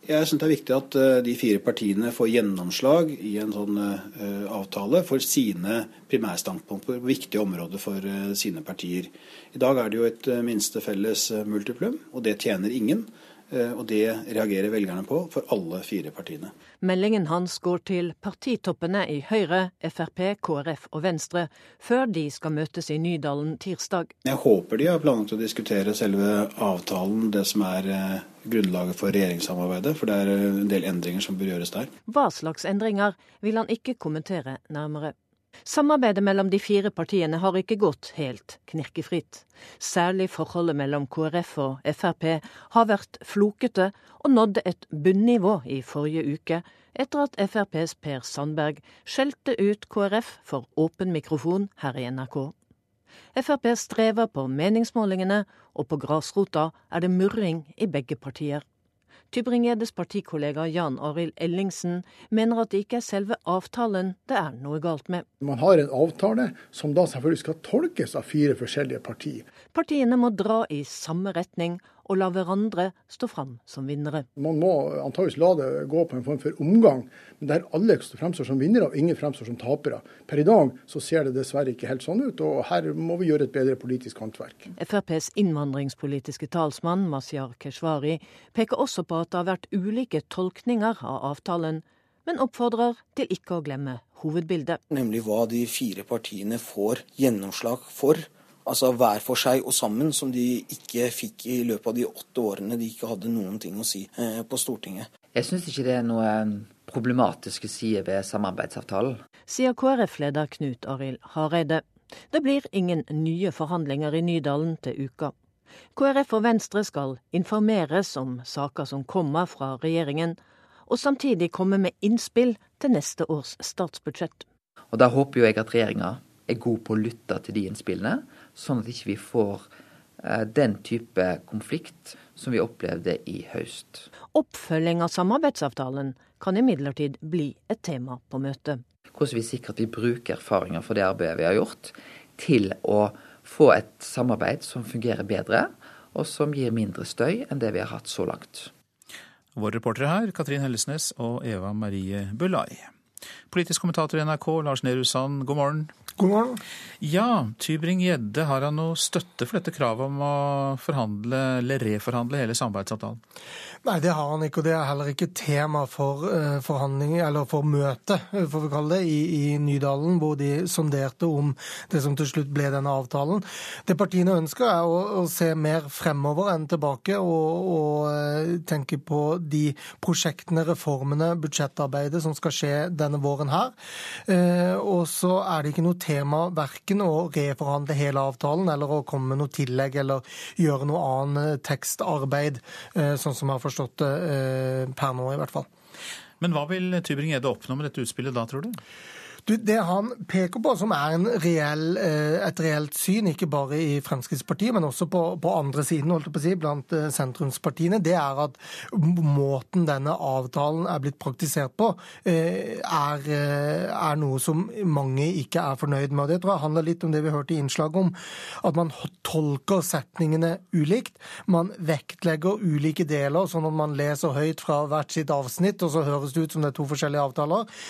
Jeg syns det er viktig at eh, de fire partiene får gjennomslag i en sånn uh, avtale for sine primærstandpunkter på viktige områder for uh, sine partier. I dag er det jo et minste felles multiplum, og det tjener ingen. Eh, og det reagerer velgerne på for alle fire partiene. Meldingen hans går til partitoppene i Høyre, Frp, KrF og Venstre, før de skal møtes i Nydalen tirsdag. Jeg håper de har planlagt å diskutere selve avtalen, det som er eh, grunnlaget for regjeringssamarbeidet, for det er eh, en del endringer som bør gjøres der. Hva slags endringer vil han ikke kommentere nærmere. Samarbeidet mellom de fire partiene har ikke gått helt knirkefritt. Særlig forholdet mellom KrF og Frp har vært flokete, og nådde et bunnivå i forrige uke, etter at FrPs Per Sandberg skjelte ut KrF for åpen mikrofon her i NRK. Frp strever på meningsmålingene, og på grasrota er det murring i begge partier. Tybring-Gjeddes partikollega Jan Arild Ellingsen mener at det ikke er selve avtalen det er noe galt med. Man har en avtale som da selvfølgelig skal tolkes av fire forskjellige partier. Partiene må dra i samme retning og la hverandre stå fram som vinnere. Man må antageligvis la det gå på en form for omgang, men der alle fremstår som vinnere og ingen fremstår som tapere. Per i dag så ser det dessverre ikke helt sånn ut, og her må vi gjøre et bedre politisk håndverk. FrPs innvandringspolitiske talsmann Mazyar Keshvari peker også på at det har vært ulike tolkninger av avtalen, men oppfordrer til ikke å glemme hovedbildet. Nemlig hva de fire partiene får gjennomslag for altså hver for seg og sammen, som de ikke fikk i løpet av de åtte årene de ikke hadde noen ting å si eh, på Stortinget. Jeg syns ikke det er noen problematiske sider ved samarbeidsavtalen. Sier KrF-leder Knut Arild Hareide. Det blir ingen nye forhandlinger i Nydalen til uka. KrF og Venstre skal informeres om saker som kommer fra regjeringen, og samtidig komme med innspill til neste års statsbudsjett. Og Da håper jo jeg at regjeringa er god på å lytte til de innspillene, sånn at ikke vi ikke får eh, den type konflikt som vi opplevde i høst. Oppfølging av samarbeidsavtalen kan imidlertid bli et tema på møtet. Hvordan vi sikrer at vi bruker erfaringer fra det arbeidet vi har gjort, til å få et samarbeid som fungerer bedre, og som gir mindre støy enn det vi har hatt så langt. Våre reportere her, Katrin Hellesnes og Eva Marie Bulai. Politisk kommentator i NRK, Lars Nehru Sand, god morgen. God morgen. Ja, Tybring-Gjedde, har han noe støtte for dette kravet om å forhandle eller reforhandle hele samarbeidsavtalen? Nei, det har han ikke, og det er heller ikke tema for forhandling, forhandlinger, eller for møte, eh, får vi kalle det, i, i, Nydalen, hvor de sonderte om det som til slutt ble denne avtalen. Det partiene ønsker, er å, å se mer fremover enn tilbake, og, og uh, tenke på de prosjektene, reformene, budsjettarbeidet som skal skje denne våren her. Og så er det ikke noe tema verken å reforhandle hele avtalen eller å komme med noe tillegg eller gjøre noe annet tekstarbeid, sånn som jeg har forstått det eh, per nå, i hvert fall. Men hva vil Tybring-Gjedde oppnå med dette utspillet da, tror du? Du, det han peker på, som er reell, eh, et reelt syn, ikke bare i Fremskrittspartiet, men også på, på andre siden, holdt jeg på å si, blant eh, sentrumspartiene, det er at måten denne avtalen er blitt praktisert på, eh, er, er noe som mange ikke er fornøyd med. Det tror jeg handler litt om det vi hørte i innslaget om, at man tolker setningene ulikt. Man vektlegger ulike deler, sånn at man leser høyt fra hvert sitt avsnitt, og så høres det ut som det er to forskjellige avtaler.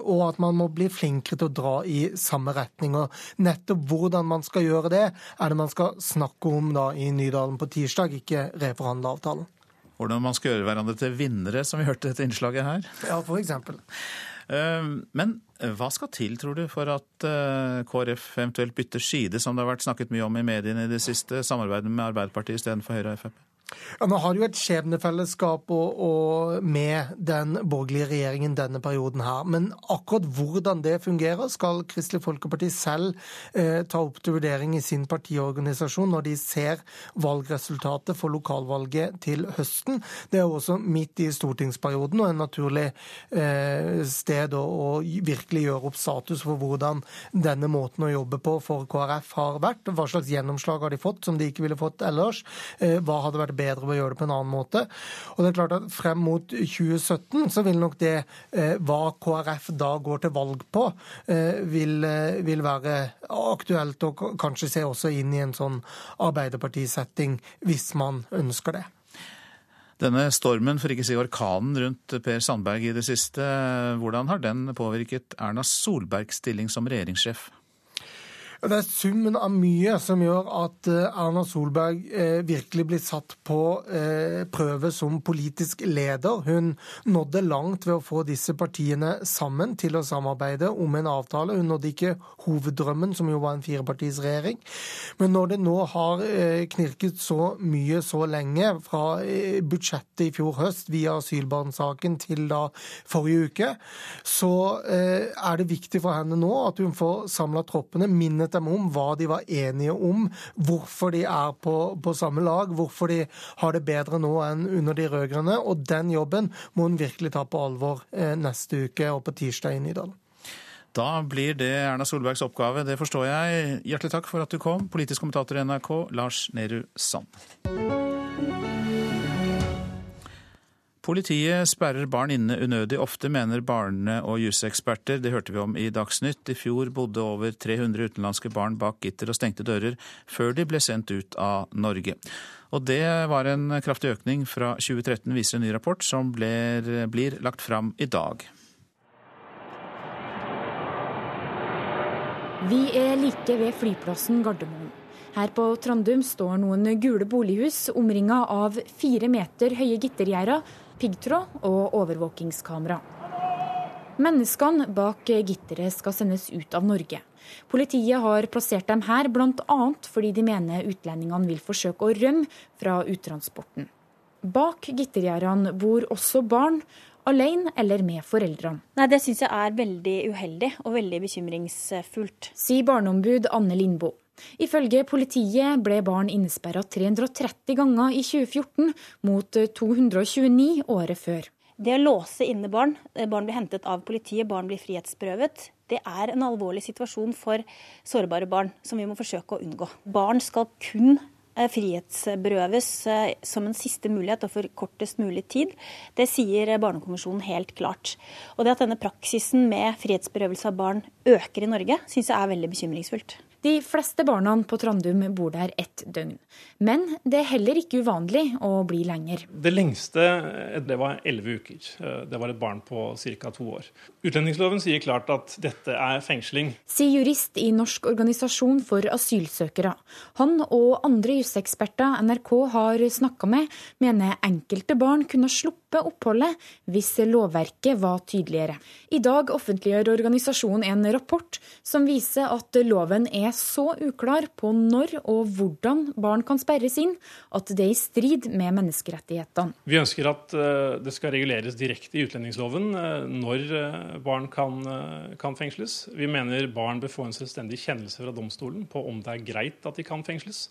Og at man må bli flinkere til å dra i samme retning. Og nettopp hvordan man skal gjøre det, er det man skal snakke om da i Nydalen på tirsdag, ikke reforhandle avtalen. Hvordan man skal gjøre hverandre til vinnere, som vi hørte dette innslaget her. Ja, for eksempel. Ehm, men hva skal til, tror du, for at eh, KrF eventuelt bytter side, som det har vært snakket mye om i mediene i det siste, samarbeidet med Arbeiderpartiet istedenfor Høyre og Frp? Ja, Nå har du et skjebnefellesskap og, og med den borgerlige regjeringen denne perioden her. Men akkurat hvordan det fungerer, skal Kristelig Folkeparti selv eh, ta opp til vurdering i sin partiorganisasjon når de ser valgresultatet for lokalvalget til høsten. Det er jo også midt i stortingsperioden og en naturlig eh, sted å, å, virkelig gjøre opp status for hvordan denne måten å jobbe på for KrF har vært. Hva slags gjennomslag har de fått som de ikke ville fått ellers? Eh, hva hadde vært bedre ved å gjøre det på en annen måte. Og det er klart at Frem mot 2017 så vil nok det eh, hva KrF da går til valg på, eh, vil, eh, vil, være aktuelt og kanskje se også inn i en sånn Arbeiderpartisetting, hvis man ønsker det. Denne stormen, for ikke å si orkanen, rundt Per Sandberg i det siste, hvordan har den påvirket Erna Solbergs stilling som regjeringssjef? Det er summen av mye som gjør at eh, Erna Solberg eh, virkelig blir satt på eh, prøve som politisk leder. Hun nådde langt ved å få disse partiene sammen til å samarbeide om en avtale. Hun nådde ikke hoveddrømmen, som jo var en firepartisregjering. Men når det nå har knirket så mye så lenge, fra budsjettet i fjor høst via asylbarnsaken til da forrige uke, så er det viktig for henne nå at hun får samla troppene. minnet dem om hva de var enige om, hvorfor de er på, på samme lag, hvorfor de har det bedre nå enn under de rød-grønne. Og den jobben må hun virkelig ta på alvor eh, neste uke og på tirsdag i Nydalen. Da blir det Erna Solbergs oppgave, det forstår jeg. Hjertelig takk for at du kom, politisk kommentator i NRK, Lars Nehru Sand. Politiet sperrer barn inne unødig ofte, mener barne- og juseksperter. Det hørte vi om i Dagsnytt. I fjor bodde over 300 utenlandske barn bak gitter og stengte dører før de ble sendt ut av Norge. Og det var en kraftig økning fra 2013, viser en ny rapport som blir, blir lagt fram i dag. Vi er like ved flyplassen Gardermoen. Her på Trandum står noen gule bolighus omringa av fire meter høye gittergjerder piggtråd og overvåkingskamera. Menneskene bak gitteret skal sendes ut av Norge. Politiet har plassert dem her bl.a. fordi de mener utlendingene vil forsøke å rømme fra uttransporten. Bak gittergjerdene bor også barn, alene eller med foreldrene. Nei, Det syns jeg er veldig uheldig og veldig bekymringsfullt. Sier barneombud Anne Lindboe. Ifølge politiet ble barn innesperra 330 ganger i 2014, mot 229 året før. Det å låse inne barn, eh, barn blir hentet av politiet, barn blir frihetsberøvet, det er en alvorlig situasjon for sårbare barn som vi må forsøke å unngå. Barn skal kun eh, frihetsberøves eh, som en siste mulighet og for kortest mulig tid. Det sier Barnekonvensjonen helt klart. Og det at denne praksisen med frihetsberøvelse av barn øker i Norge, syns jeg er veldig bekymringsfullt. De fleste barna på Trandum bor der ett døgn. Men det er heller ikke uvanlig å bli lenger. Det lengste det var elleve uker. Det var et barn på ca. to år. Utlendingsloven sier klart at dette er fengsling. Sier jurist i Norsk organisasjon for asylsøkere. Han og andre juseksperter NRK har snakka med, mener enkelte barn kunne sluppe oppholdet hvis lovverket var tydeligere. I dag offentliggjør organisasjonen en rapport som viser at loven er så uklar på når og hvordan barn kan sperres inn, at det er i strid med menneskerettighetene. Vi ønsker at eh, det skal reguleres direkte i utlendingsloven eh, når eh, barn kan, kan fengsles. Vi mener barn bør få en selvstendig kjennelse fra domstolen på om det er greit at de kan fengsles.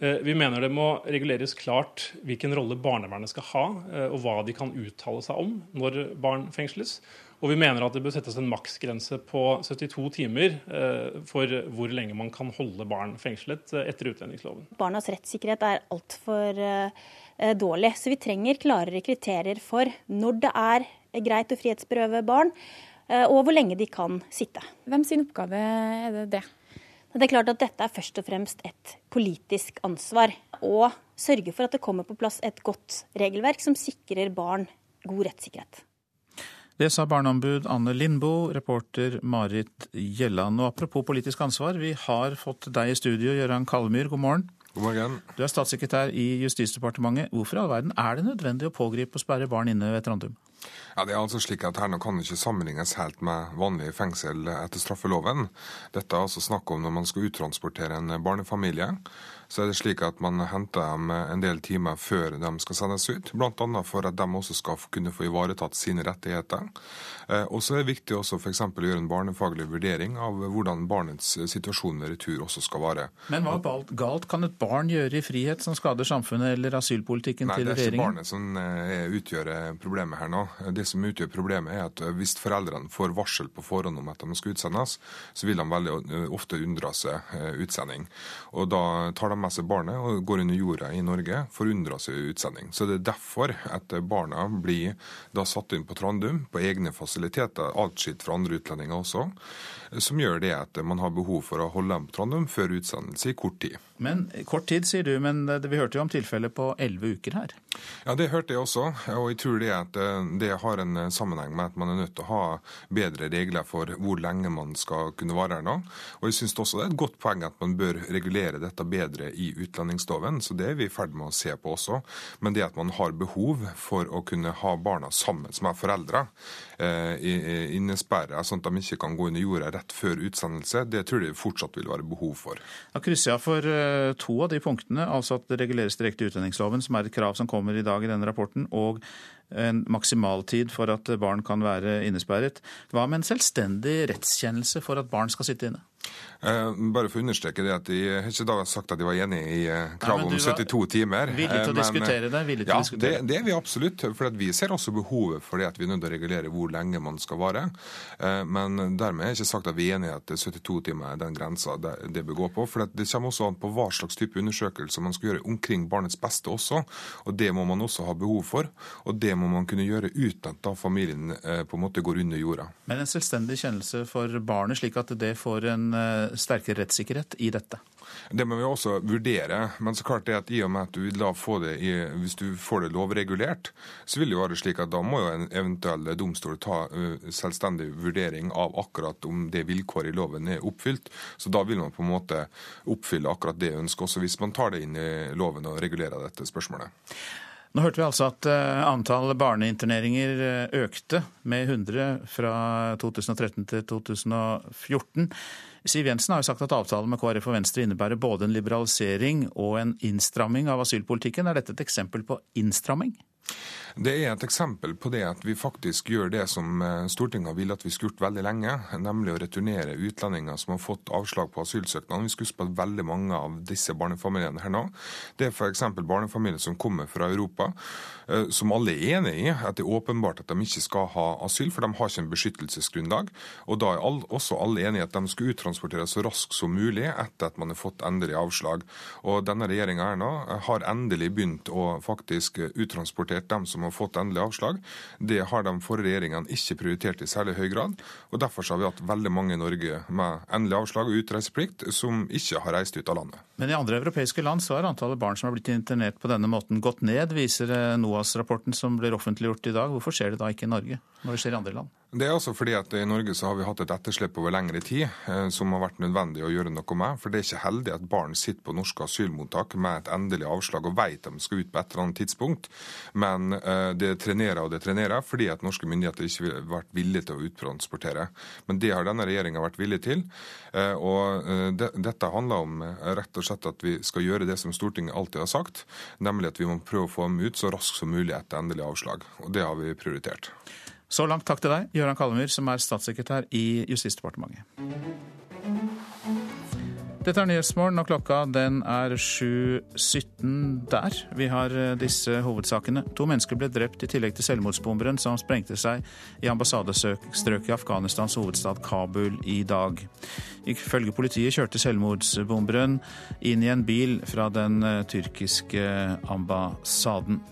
Vi mener det må reguleres klart hvilken rolle barnevernet skal ha, og hva de kan uttale seg om når barn fengsles. Og vi mener at det bør settes en maksgrense på 72 timer eh, for hvor lenge man kan holde barn fengslet eh, etter utlendingsloven. Barnas rettssikkerhet er altfor eh, dårlig, så vi trenger klarere kriterier for når det er greit å frihetsberøve barn, og hvor lenge de kan sitte. Hvem sin oppgave er det det? Det er klart at Dette er først og fremst et politisk ansvar. Å sørge for at det kommer på plass et godt regelverk som sikrer barn god rettssikkerhet. Det sa barneombud Anne Lindboe, reporter Marit Gjelland. Og apropos politisk ansvar, vi har fått deg i studio, Gøran Kallemyr, god morgen. God morgen. Du er statssekretær i Justisdepartementet. Hvorfor i all verden er det nødvendig å pågripe og sperre barn inne ved Trandum? Ja, det er altså slik at Her kan ikke sammenlignes helt med vanlig fengsel etter straffeloven. Dette er altså snakk om når man skal uttransportere en barnefamilie så er det slik at man henter dem en del timer før de skal sendes ut. Bl.a. for at de også skal kunne få ivaretatt sine rettigheter. Eh, og så er det viktig også f.eks. å gjøre en barnefaglig vurdering av hvordan barnets situasjon ved retur også skal være. Men hva galt kan et barn gjøre i frihet som skader samfunnet eller asylpolitikken Nei, til regjeringen? Nei, det er ikke barnet som eh, utgjør problemet her nå. Det som utgjør problemet er at hvis foreldrene får varsel på forhånd om at de skal utsendes, så vil de veldig eh, ofte unndra seg utsending. Og da tar de med seg barnet og går under jorda i Norge for å unndra seg utsending. Så det er derfor at barna blir da satt inn på Trandum på egne fasiliteter, atskilt fra andre utlendinger også, som gjør det at man har behov for å holde dem på Trandum før utsendelse i kort tid. Men Kort tid, sier du, men vi hørte jo om tilfellet på elleve uker her? Ja, det hørte jeg også, og jeg tror det at eh, det har en sammenheng med at man er nødt til å ha bedre regler for hvor lenge man skal kunne være her nå. Og jeg syns også det er et godt poeng at man bør regulere dette bedre i utlendingsloven, så det er vi i ferd med å se på også. Men det at man har behov for å kunne ha barna sammen med foreldre, eh, innesperra sånn at de ikke kan gå under jorda rett før utsendelse, det tror jeg fortsatt vil være behov for. Da krysser jeg for eh, to av de punktene, altså at det reguleres direkte i utlendingsloven, som er et krav som kommer i dag i denne rapporten, og en maksimaltid for at barn kan være innesperret. Hva med en selvstendig rettskjennelse for at barn skal sitte inne? Eh, bare for å understreke det at De har ikke da sagt at de var enig i eh, kravet om 72 timer. Villig til å men, diskutere det? Til ja, diskutere. Det, det er vi absolutt. For vi ser også behovet for det at vi er nødt til å regulere hvor lenge man skal vare. Eh, men dermed er jeg ikke sagt at vi er enig i at 72 timer er den grensa det, det bør gå på. For det kommer også an på hva slags type undersøkelser man skal gjøre omkring barnets beste også. Og det må man også ha behov for. Og det må man kunne gjøre uten at da familien på en måte går under jorda. Men en selvstendig kjennelse for barnet, slik at det får en sterkere rettssikkerhet i dette? Det må vi også vurdere. Men så klart det at i og med at du vil få det i, hvis du får det lovregulert, så vil det være slik at da må jo en eventuell domstol ta selvstendig vurdering av akkurat om det vilkåret i loven er oppfylt. Så da vil man på en måte oppfylle akkurat det ønsket, også hvis man tar det inn i loven og regulerer dette spørsmålet. Nå hørte vi altså at antall barneinterneringer økte med 100 fra 2013 til 2014. Siv Jensen har jo sagt at avtalen med KrF og Venstre innebærer både en liberalisering og en innstramming av asylpolitikken. Er dette et eksempel på innstramming? Det er et eksempel på det at vi faktisk gjør det som Stortinget har villet at vi skulle gjort veldig lenge, nemlig å returnere utlendinger som har fått avslag på asylsøknaden. Vi skal huske på at veldig mange av disse barnefamiliene her nå, det er f.eks. barnefamilier som kommer fra Europa, som alle er enig i at det er åpenbart at de ikke skal ha asyl, for de har ikke en beskyttelsesgrunnlag. Og da er også alle enige at de skal uttransporteres så raskt som mulig etter at man har fått endelig avslag. Og denne regjeringa nå har endelig begynt å faktisk uttransportere dem som har fått endelig avslag. Det har de forrige regjeringene ikke prioritert i særlig høy grad. og Derfor har vi hatt veldig mange i Norge med endelig avslag og utreiseplikt som ikke har reist ut av landet. Men i andre europeiske land så har antallet barn som har blitt internert på denne måten gått ned, viser NOAS-rapporten som blir offentliggjort i dag. Hvorfor skjer det da ikke i Norge, når det skjer i andre land? Det er altså fordi at I Norge så har vi hatt et etterslep over lengre tid eh, som har vært nødvendig å gjøre noe med. For Det er ikke heldig at barn sitter på norske asylmottak med et endelig avslag og vet de skal ut på et eller annet tidspunkt. Men eh, det trenerer og det trenerer fordi at norske myndigheter ikke har vært villige til å uttransportere. Men det har denne regjeringa vært villig til. Eh, og Dette handler om rett og slett at vi skal gjøre det som Stortinget alltid har sagt, nemlig at vi må prøve å få dem ut så raskt som mulig etter endelig avslag. Og det har vi prioritert. Så langt takk til deg, Gøran Kallemyr, som er statssekretær i Justisdepartementet. Dette er Nyhetsmorgen, og klokka den er 7.17 der. Vi har disse hovedsakene. To mennesker ble drept i tillegg til selvmordsbomberen som sprengte seg i ambassadestrøket i Afghanistans hovedstad Kabul i dag. Ifølge politiet kjørte selvmordsbomberen inn i en bil fra den tyrkiske ambassaden.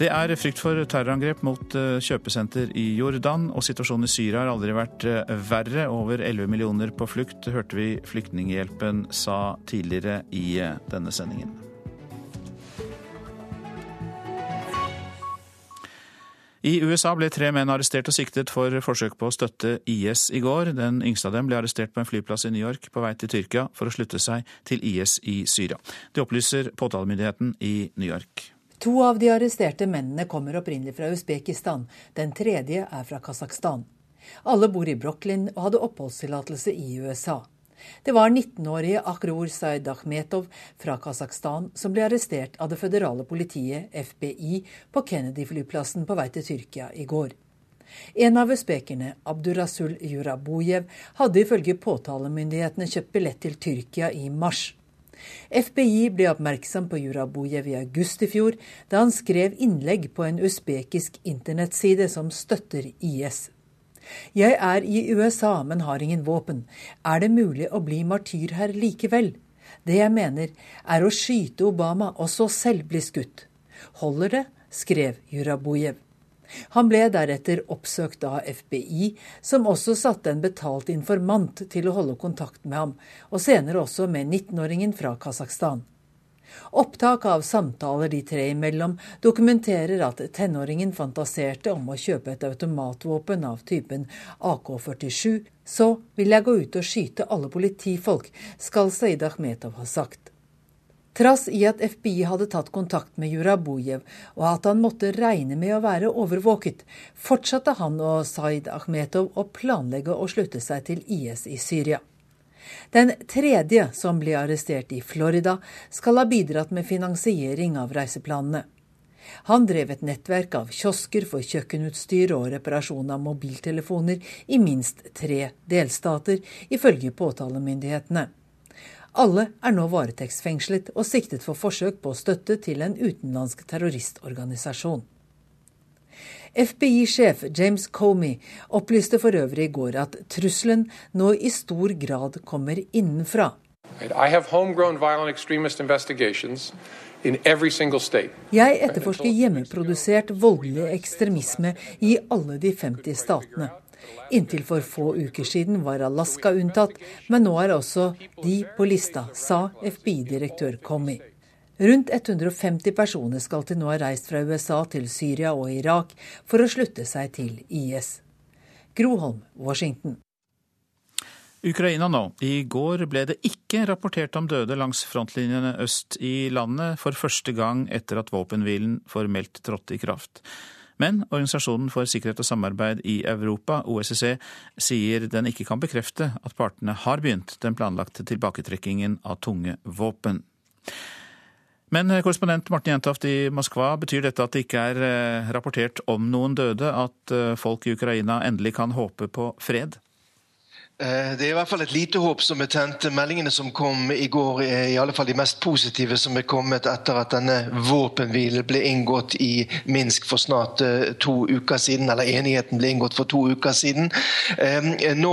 Det er frykt for terrorangrep mot kjøpesenter i Jordan, og situasjonen i Syria har aldri vært verre. Over 11 millioner på flukt, hørte vi Flyktninghjelpen sa tidligere i denne sendingen. I USA ble tre menn arrestert og siktet for forsøk på å støtte IS i går. Den yngste av dem ble arrestert på en flyplass i New York på vei til Tyrkia for å slutte seg til IS i Syria. Det opplyser påtalemyndigheten i New York. To av de arresterte mennene kommer opprinnelig fra Usbekistan, den tredje er fra Kasakhstan. Alle bor i Brooklyn og hadde oppholdstillatelse i USA. Det var 19-årige Akror Said Akhmetov fra Kasakhstan som ble arrestert av det føderale politiet, FBI, på Kennedy-flyplassen på vei til Tyrkia i går. En av usbekerne, Abdurasul Jurabujev, hadde ifølge påtalemyndighetene kjøpt billett til Tyrkia i mars. FBI ble oppmerksom på Jurabujev i august i fjor, da han skrev innlegg på en usbekisk internettside som støtter IS. Jeg er i USA, men har ingen våpen. Er det mulig å bli martyr her likevel? Det jeg mener, er å skyte Obama og så selv bli skutt. Holder det? skrev Jurabujev. Han ble deretter oppsøkt av FBI, som også satte en betalt informant til å holde kontakt med ham, og senere også med 19-åringen fra Kasakhstan. Opptak av samtaler de tre imellom dokumenterer at tenåringen fantaserte om å kjøpe et automatvåpen av typen AK-47. Så vil jeg gå ut og skyte alle politifolk, skal Saeed Akhmetov ha sagt. Trass i at FBI hadde tatt kontakt med Jurabujev og at han måtte regne med å være overvåket, fortsatte han og Said Akhmetov å planlegge å slutte seg til IS i Syria. Den tredje, som ble arrestert i Florida, skal ha bidratt med finansiering av reiseplanene. Han drev et nettverk av kiosker for kjøkkenutstyr og reparasjon av mobiltelefoner i minst tre delstater, ifølge påtalemyndighetene. Alle er nå varetektsfengslet og siktet for forsøk på støtte til en utenlandsk terroristorganisasjon. FBI-sjef James Comey opplyste for øvrig i går at trusselen nå i stor grad kommer innenfra. Jeg etterforsker hjemmeprodusert voldelig ekstremisme i alle de 50 statene. Inntil for få uker siden var Alaska unntatt, men nå er også de på lista, sa FBI-direktør Comey. Rundt 150 personer skal til nå ha reist fra USA til Syria og Irak for å slutte seg til IS. Groholm, Washington. Ukraina nå. I går ble det ikke rapportert om døde langs frontlinjene øst i landet for første gang etter at våpenhvilen formelt trådte i kraft. Men Organisasjonen for sikkerhet og samarbeid i Europa, OSSE, sier den ikke kan bekrefte at partene har begynt den planlagte tilbaketrekkingen av tunge våpen. Men korrespondent Morten Jentoft i Moskva, betyr dette at det ikke er eh, rapportert om noen døde, at eh, folk i Ukraina endelig kan håpe på fred? Eh, det er i hvert fall et lite håp som er tent. Meldingene som kom i går er i alle fall de mest positive som er kommet etter at denne våpenhvilen ble inngått i Minsk for snart eh, to uker siden. Eller enigheten ble inngått for to uker siden. Eh, nå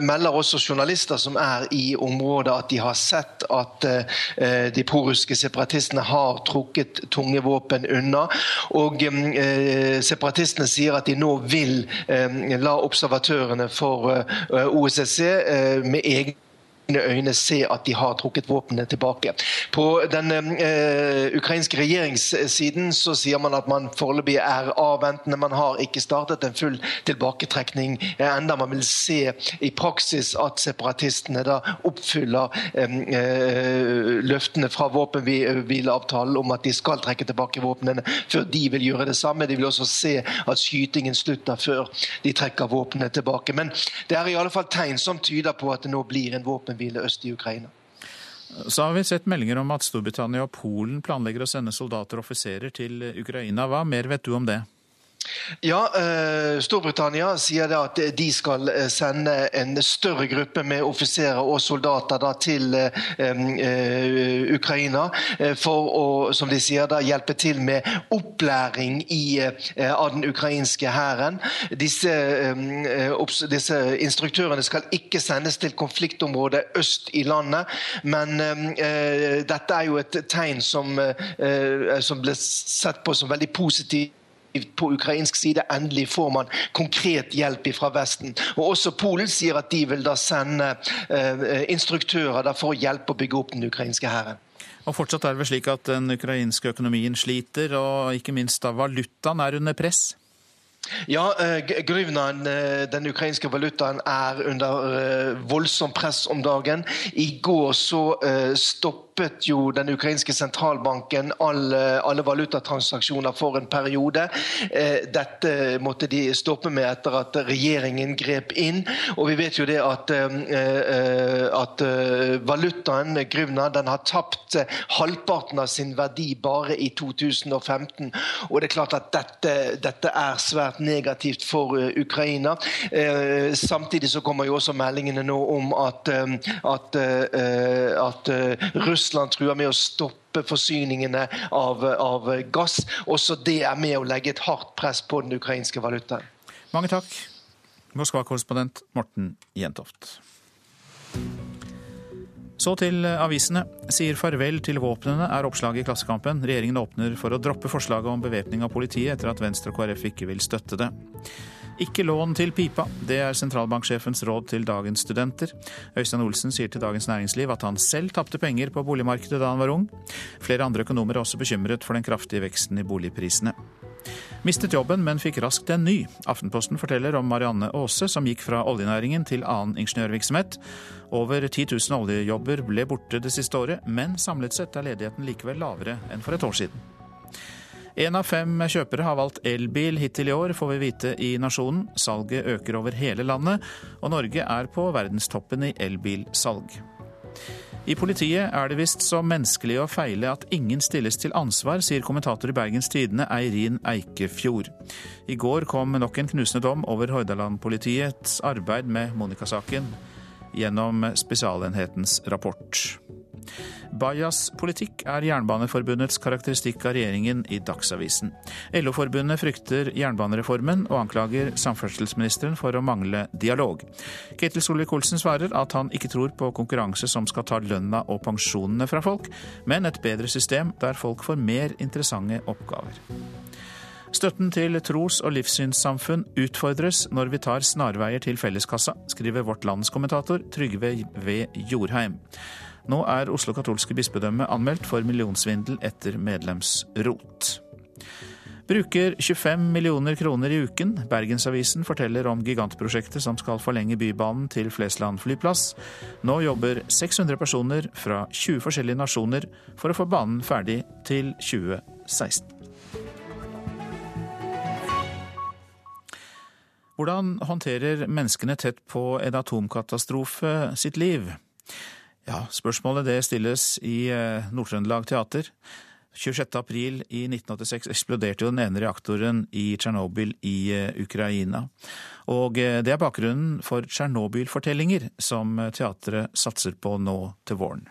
melder også journalister som er i området at de har sett at de prorussiske separatistene har trukket tunge våpen unna. Og separatistene sier at de nå vil la observatørene for OSSE OSSE eh, med egne øyne se at de har trukket våpnene tilbake. På den eh, ukrainske regjeringssiden så sier man at man foreløpig er avventende. Man har ikke startet en full tilbaketrekning enda. Man vil se i praksis at separatistene da oppfyller eh, uh, løftene fra våpenhvileavtalen om at de skal trekke tilbake våpnene før de vil gjøre det samme. De vil også se at skytingen slutter før de trekker våpnene tilbake. Men det er i alle fall tegn som tyder på at det nå blir en våpen våpenhvile øst i Ukraina. Så har vi sett meldinger om at Storbritannia og Polen planlegger å sende soldater og offiserer til Ukraina. Hva mer vet du om det? Ja, eh, Storbritannia sier at de skal eh, sende en større gruppe med offiserer og soldater da, til uh, Ukraina for å som de sier da, hjelpe til med opplæring i, av den ukrainske hæren. Disse, disse, instruktørene skal ikke sendes til konfliktområdet øst i landet, men dette er jo et tegn som, som ble sett på som veldig positivt på ukrainsk side. Endelig får man konkret hjelp fra Vesten. Og Også Polen sier at de vil da sende eh, instruktører for å hjelpe å bygge opp den ukrainske hæren. Og Fortsatt er det vel slik at den ukrainske økonomien sliter, og ikke minst da valutaen er under press? Ja, eh, eh, den ukrainske valutaen, er under eh, voldsomt press om dagen. I går så stoppet stoppet jo den ukrainske sentralbanken alle, alle valutatransaksjoner for en periode. Eh, dette måtte de stoppe med etter at regjeringen grep inn. Og vi vet jo det at, eh, at valutaen, gruvna, den har tapt halvparten av sin verdi bare i 2015. Og det er klart at dette, dette er svært negativt for Ukraina. Samtidig så kommer jo også meldingene nå om at, at, at Russland truer med å stoppe forsyningene av, av gass. Også det er med å legge et hardt press på den ukrainske valutaen. Mange takk, Moskva-korrespondent Morten Jentoft. Så til avisene. Sier farvel til våpnene, er oppslaget i Klassekampen. Regjeringen åpner for å droppe forslaget om bevæpning av politiet etter at Venstre og KrF ikke vil støtte det. Ikke lån til pipa, det er sentralbanksjefens råd til dagens studenter. Øystein Olsen sier til Dagens Næringsliv at han selv tapte penger på boligmarkedet da han var ung. Flere andre økonomer er også bekymret for den kraftige veksten i boligprisene. Mistet jobben, men fikk raskt en ny. Aftenposten forteller om Marianne Aase, som gikk fra oljenæringen til annen ingeniørvirksomhet. Over 10 000 oljejobber ble borte det siste året, men samlet sett er ledigheten likevel lavere enn for et år siden. Én av fem kjøpere har valgt elbil hittil i år, får vi vite i Nasjonen. Salget øker over hele landet, og Norge er på verdenstoppen i elbilsalg. I politiet er det visst så menneskelig å feile at ingen stilles til ansvar, sier kommentator i Bergens Tidende Eirin Eikefjord. I går kom nok en knusende dom over Hordaland-politiets arbeid med Monica-saken gjennom Spesialenhetens rapport. Bajas politikk er Jernbaneforbundets karakteristikk av regjeringen i Dagsavisen. LO-forbundet frykter jernbanereformen og anklager samferdselsministeren for å mangle dialog. Ketil Solvik-Olsen svarer at han ikke tror på konkurranse som skal ta lønna og pensjonene fra folk, men et bedre system der folk får mer interessante oppgaver. Støtten til tros- og livssynssamfunn utfordres når vi tar snarveier til felleskassa, skriver Vårt Lands kommentator Trygve V. Jorheim. Nå er Oslo katolske bispedømme anmeldt for millionsvindel etter medlemsrot. Bruker 25 millioner kroner i uken. Bergensavisen forteller om gigantprosjektet som skal forlenge Bybanen til Flesland flyplass. Nå jobber 600 personer fra 20 forskjellige nasjoner for å få banen ferdig til 2016. Hvordan håndterer menneskene tett på en atomkatastrofe sitt liv? Ja, Spørsmålet det stilles i eh, Nord-Trøndelag Teater. 26.4 i 1986 eksploderte jo den ene reaktoren i Tsjernobyl i eh, Ukraina. Og eh, det er bakgrunnen for Tsjernobyl-fortellinger som teatret satser på nå til våren.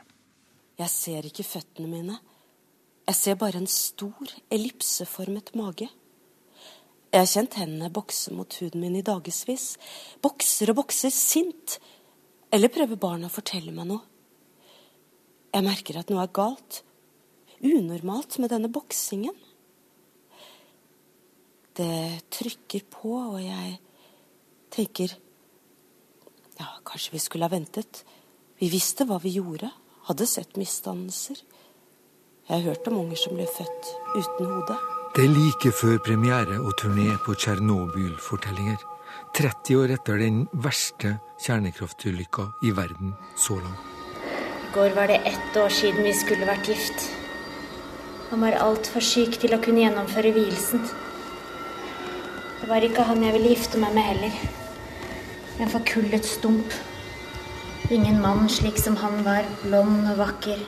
Jeg ser ikke føttene mine. Jeg ser bare en stor, ellipseformet mage. Jeg har kjent hendene bokse mot huden min i dagevis. Bokser og bokser sint. Eller prøver barna å fortelle meg noe. Jeg merker at noe er galt, unormalt med denne boksingen. Det trykker på, og jeg tenker ja, kanskje vi skulle ha ventet. Vi visste hva vi gjorde, hadde sett misdannelser. Jeg har hørt om unger som ble født uten hode. Det er like før premiere og turné på Tsjernobyl-fortellinger. 30 år etter den verste kjernekraftulykka i verden så langt går var det ett år siden vi skulle vært gift. Han var altfor syk til å kunne gjennomføre vielsen. Det var ikke han jeg ville gifte meg med heller. En forkullet stump. Ingen mann slik som han var, blond og vakker.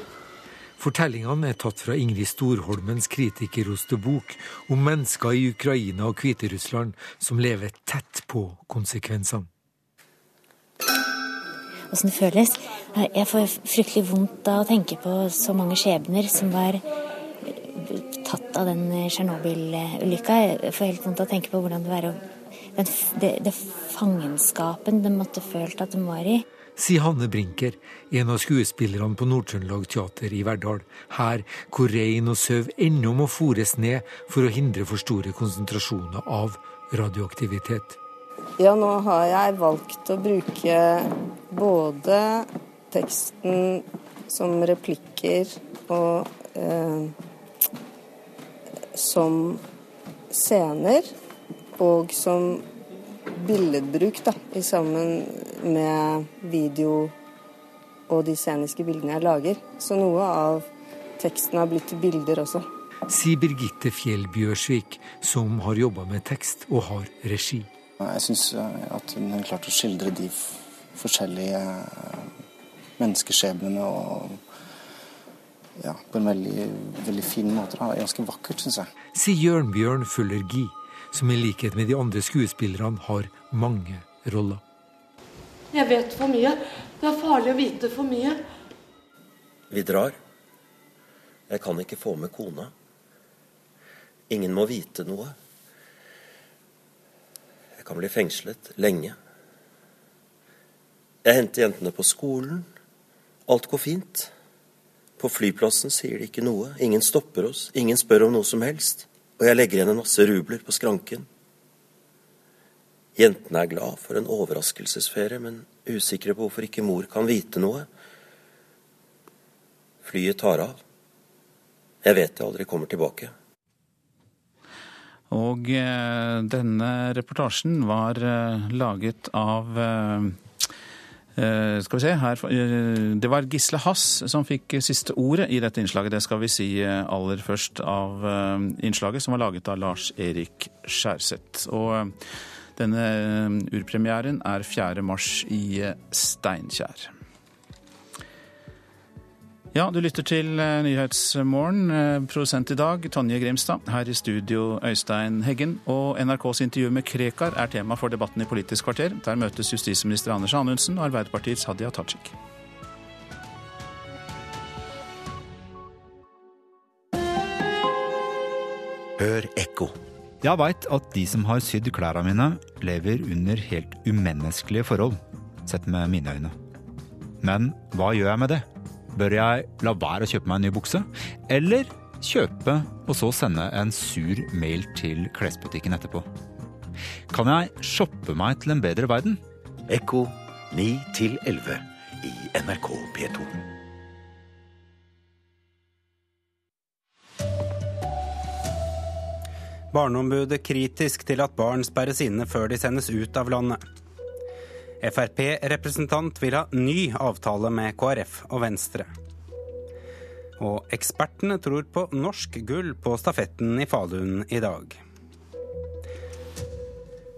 Fortellingene er tatt fra Ingrid Storholmens kritikerroste bok om mennesker i Ukraina og Hviterussland som lever tett på konsekvensene åssen det føles. Jeg får fryktelig vondt av å tenke på så mange skjebner som var tatt av den Tsjernobyl-ulykka. Jeg får helt vondt av å tenke på hvordan det var den, det, det fangenskapen de måtte følt at de var i. Sier Hanne Brinker, en av skuespillerne på Nord-Trøndelag Teater i Verdal. Her hvor rein og sau ennå må fôres ned for å hindre for store konsentrasjoner av radioaktivitet. Ja, nå har jeg valgt å bruke både teksten som replikker og eh, som scener og som billedbruk da, sammen med video og de sceniske bildene jeg lager. Så noe av teksten har blitt til bilder også. Sier Birgitte Fjell Bjørsvik, som har jobba med tekst og har regi. Jeg syns at hun har klart å skildre de forskjellige menneskeskjebnene og ja, på en veldig, veldig fin måte. Da. Ganske vakkert, syns jeg. Sier Jørnbjørn Fuller Gi, som i likhet med de andre skuespillerne har mange roller. Jeg vet for mye. Det er farlig å vite for mye. Vi drar. Jeg kan ikke få med kona. Ingen må vite noe. Jeg kan bli fengslet lenge. Jeg henter jentene på skolen. Alt går fint. På flyplassen sier de ikke noe. Ingen stopper oss. Ingen spør om noe som helst. Og jeg legger igjen en masse rubler på skranken. Jentene er glad for en overraskelsesferie, men usikre på hvorfor ikke mor kan vite noe. Flyet tar av. Jeg vet jeg aldri kommer tilbake. Og eh, denne reportasjen var eh, laget av eh, skal vi se her, eh, Det var Gisle Hass som fikk siste ordet i dette innslaget. Det skal vi si eh, aller først av innslaget, som var laget av Lars Erik Skjærseth. Og denne urpremieren er 4. mars i Steinkjer. Ja, du lytter til eh, Nyhetsmorgen. Eh, produsent i dag Tonje Grimstad. Her i studio Øystein Heggen. Og NRKs intervju med Krekar er tema for debatten i Politisk kvarter. Der møtes justisminister Anders Anundsen og Arbeiderpartiets Hadia Tajik. Hør ekko. Jeg veit at de som har sydd klærne mine, lever under helt umenneskelige forhold, sett med mine øyne. Men hva gjør jeg med det? Bør jeg la være å kjøpe meg en ny bukse? Eller kjøpe og så sende en sur mail til klesbutikken etterpå? Kan jeg shoppe meg til en bedre verden? Ekko 9 11 i NRK P2. Barneombudet kritisk til at barn sperres inne før de sendes ut av landet. Frp-representant vil ha ny avtale med KrF og Venstre. Og ekspertene tror på norsk gull på stafetten i Falun i dag.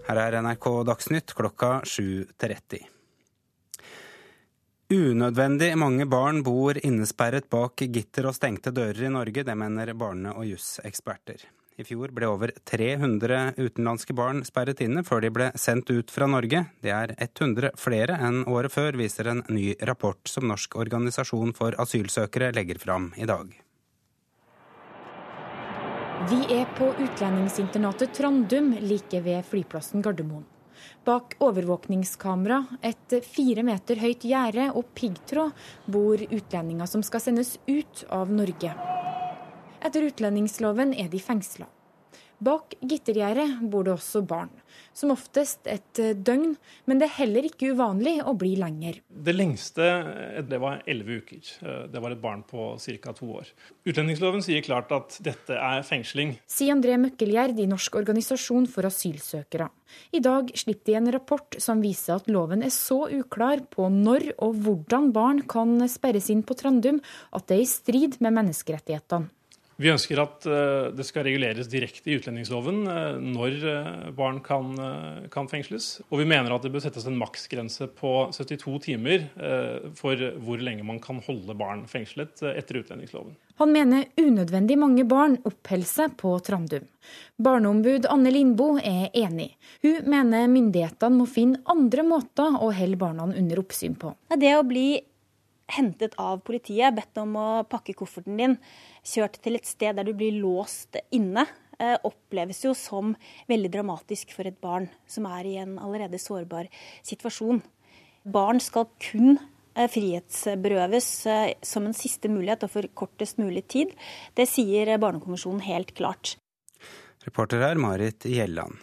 Her er NRK Dagsnytt klokka 7.30. Unødvendig mange barn bor innesperret bak gitter og stengte dører i Norge, det mener barne- og juseksperter. I fjor ble over 300 utenlandske barn sperret inne før de ble sendt ut fra Norge. Det er 100 flere enn året før, viser en ny rapport som Norsk organisasjon for asylsøkere legger fram i dag. Vi er på utlendingsinternatet Trandum like ved flyplassen Gardermoen. Bak overvåkningskamera, et fire meter høyt gjerde og piggtråd bor utlendinger som skal sendes ut av Norge. Etter utlendingsloven er de fengsla. Bak gittergjerdet bor det også barn. Som oftest et døgn, men det er heller ikke uvanlig å bli lenger. Det lengste det var elleve uker. Det var et barn på ca. to år. Utlendingsloven sier klart at dette er fengsling. Sier André Møkkelgjerd i Norsk organisasjon for asylsøkere. I dag slipper de en rapport som viser at loven er så uklar på når og hvordan barn kan sperres inn på Trandum at det er i strid med menneskerettighetene. Vi ønsker at eh, det skal reguleres direkte i utlendingsloven eh, når eh, barn kan, kan, fengsles. Og vi mener at det bør settes en maksgrense på 72 timer for hvor lenge man kan holde barn fengslet etter utlendingsloven. Han mener unødvendig mange barn oppholder seg på Trandum. Barneombud Anne Lindboe er enig. Hun mener myndighetene må finne andre måter å holde barna under oppsyn på. Det å bli hentet av politiet, bedt om å pakke kofferten din, kjørt til et sted der du blir låst inne, eh, oppleves jo som veldig dramatisk for et barn som er i en allerede sårbar situasjon. Barn skal kun eh, frihetsberøves eh, som en siste mulighet og for kortest mulig tid. Det sier Barnekonvensjonen helt klart. Reporter her Marit Gjelland.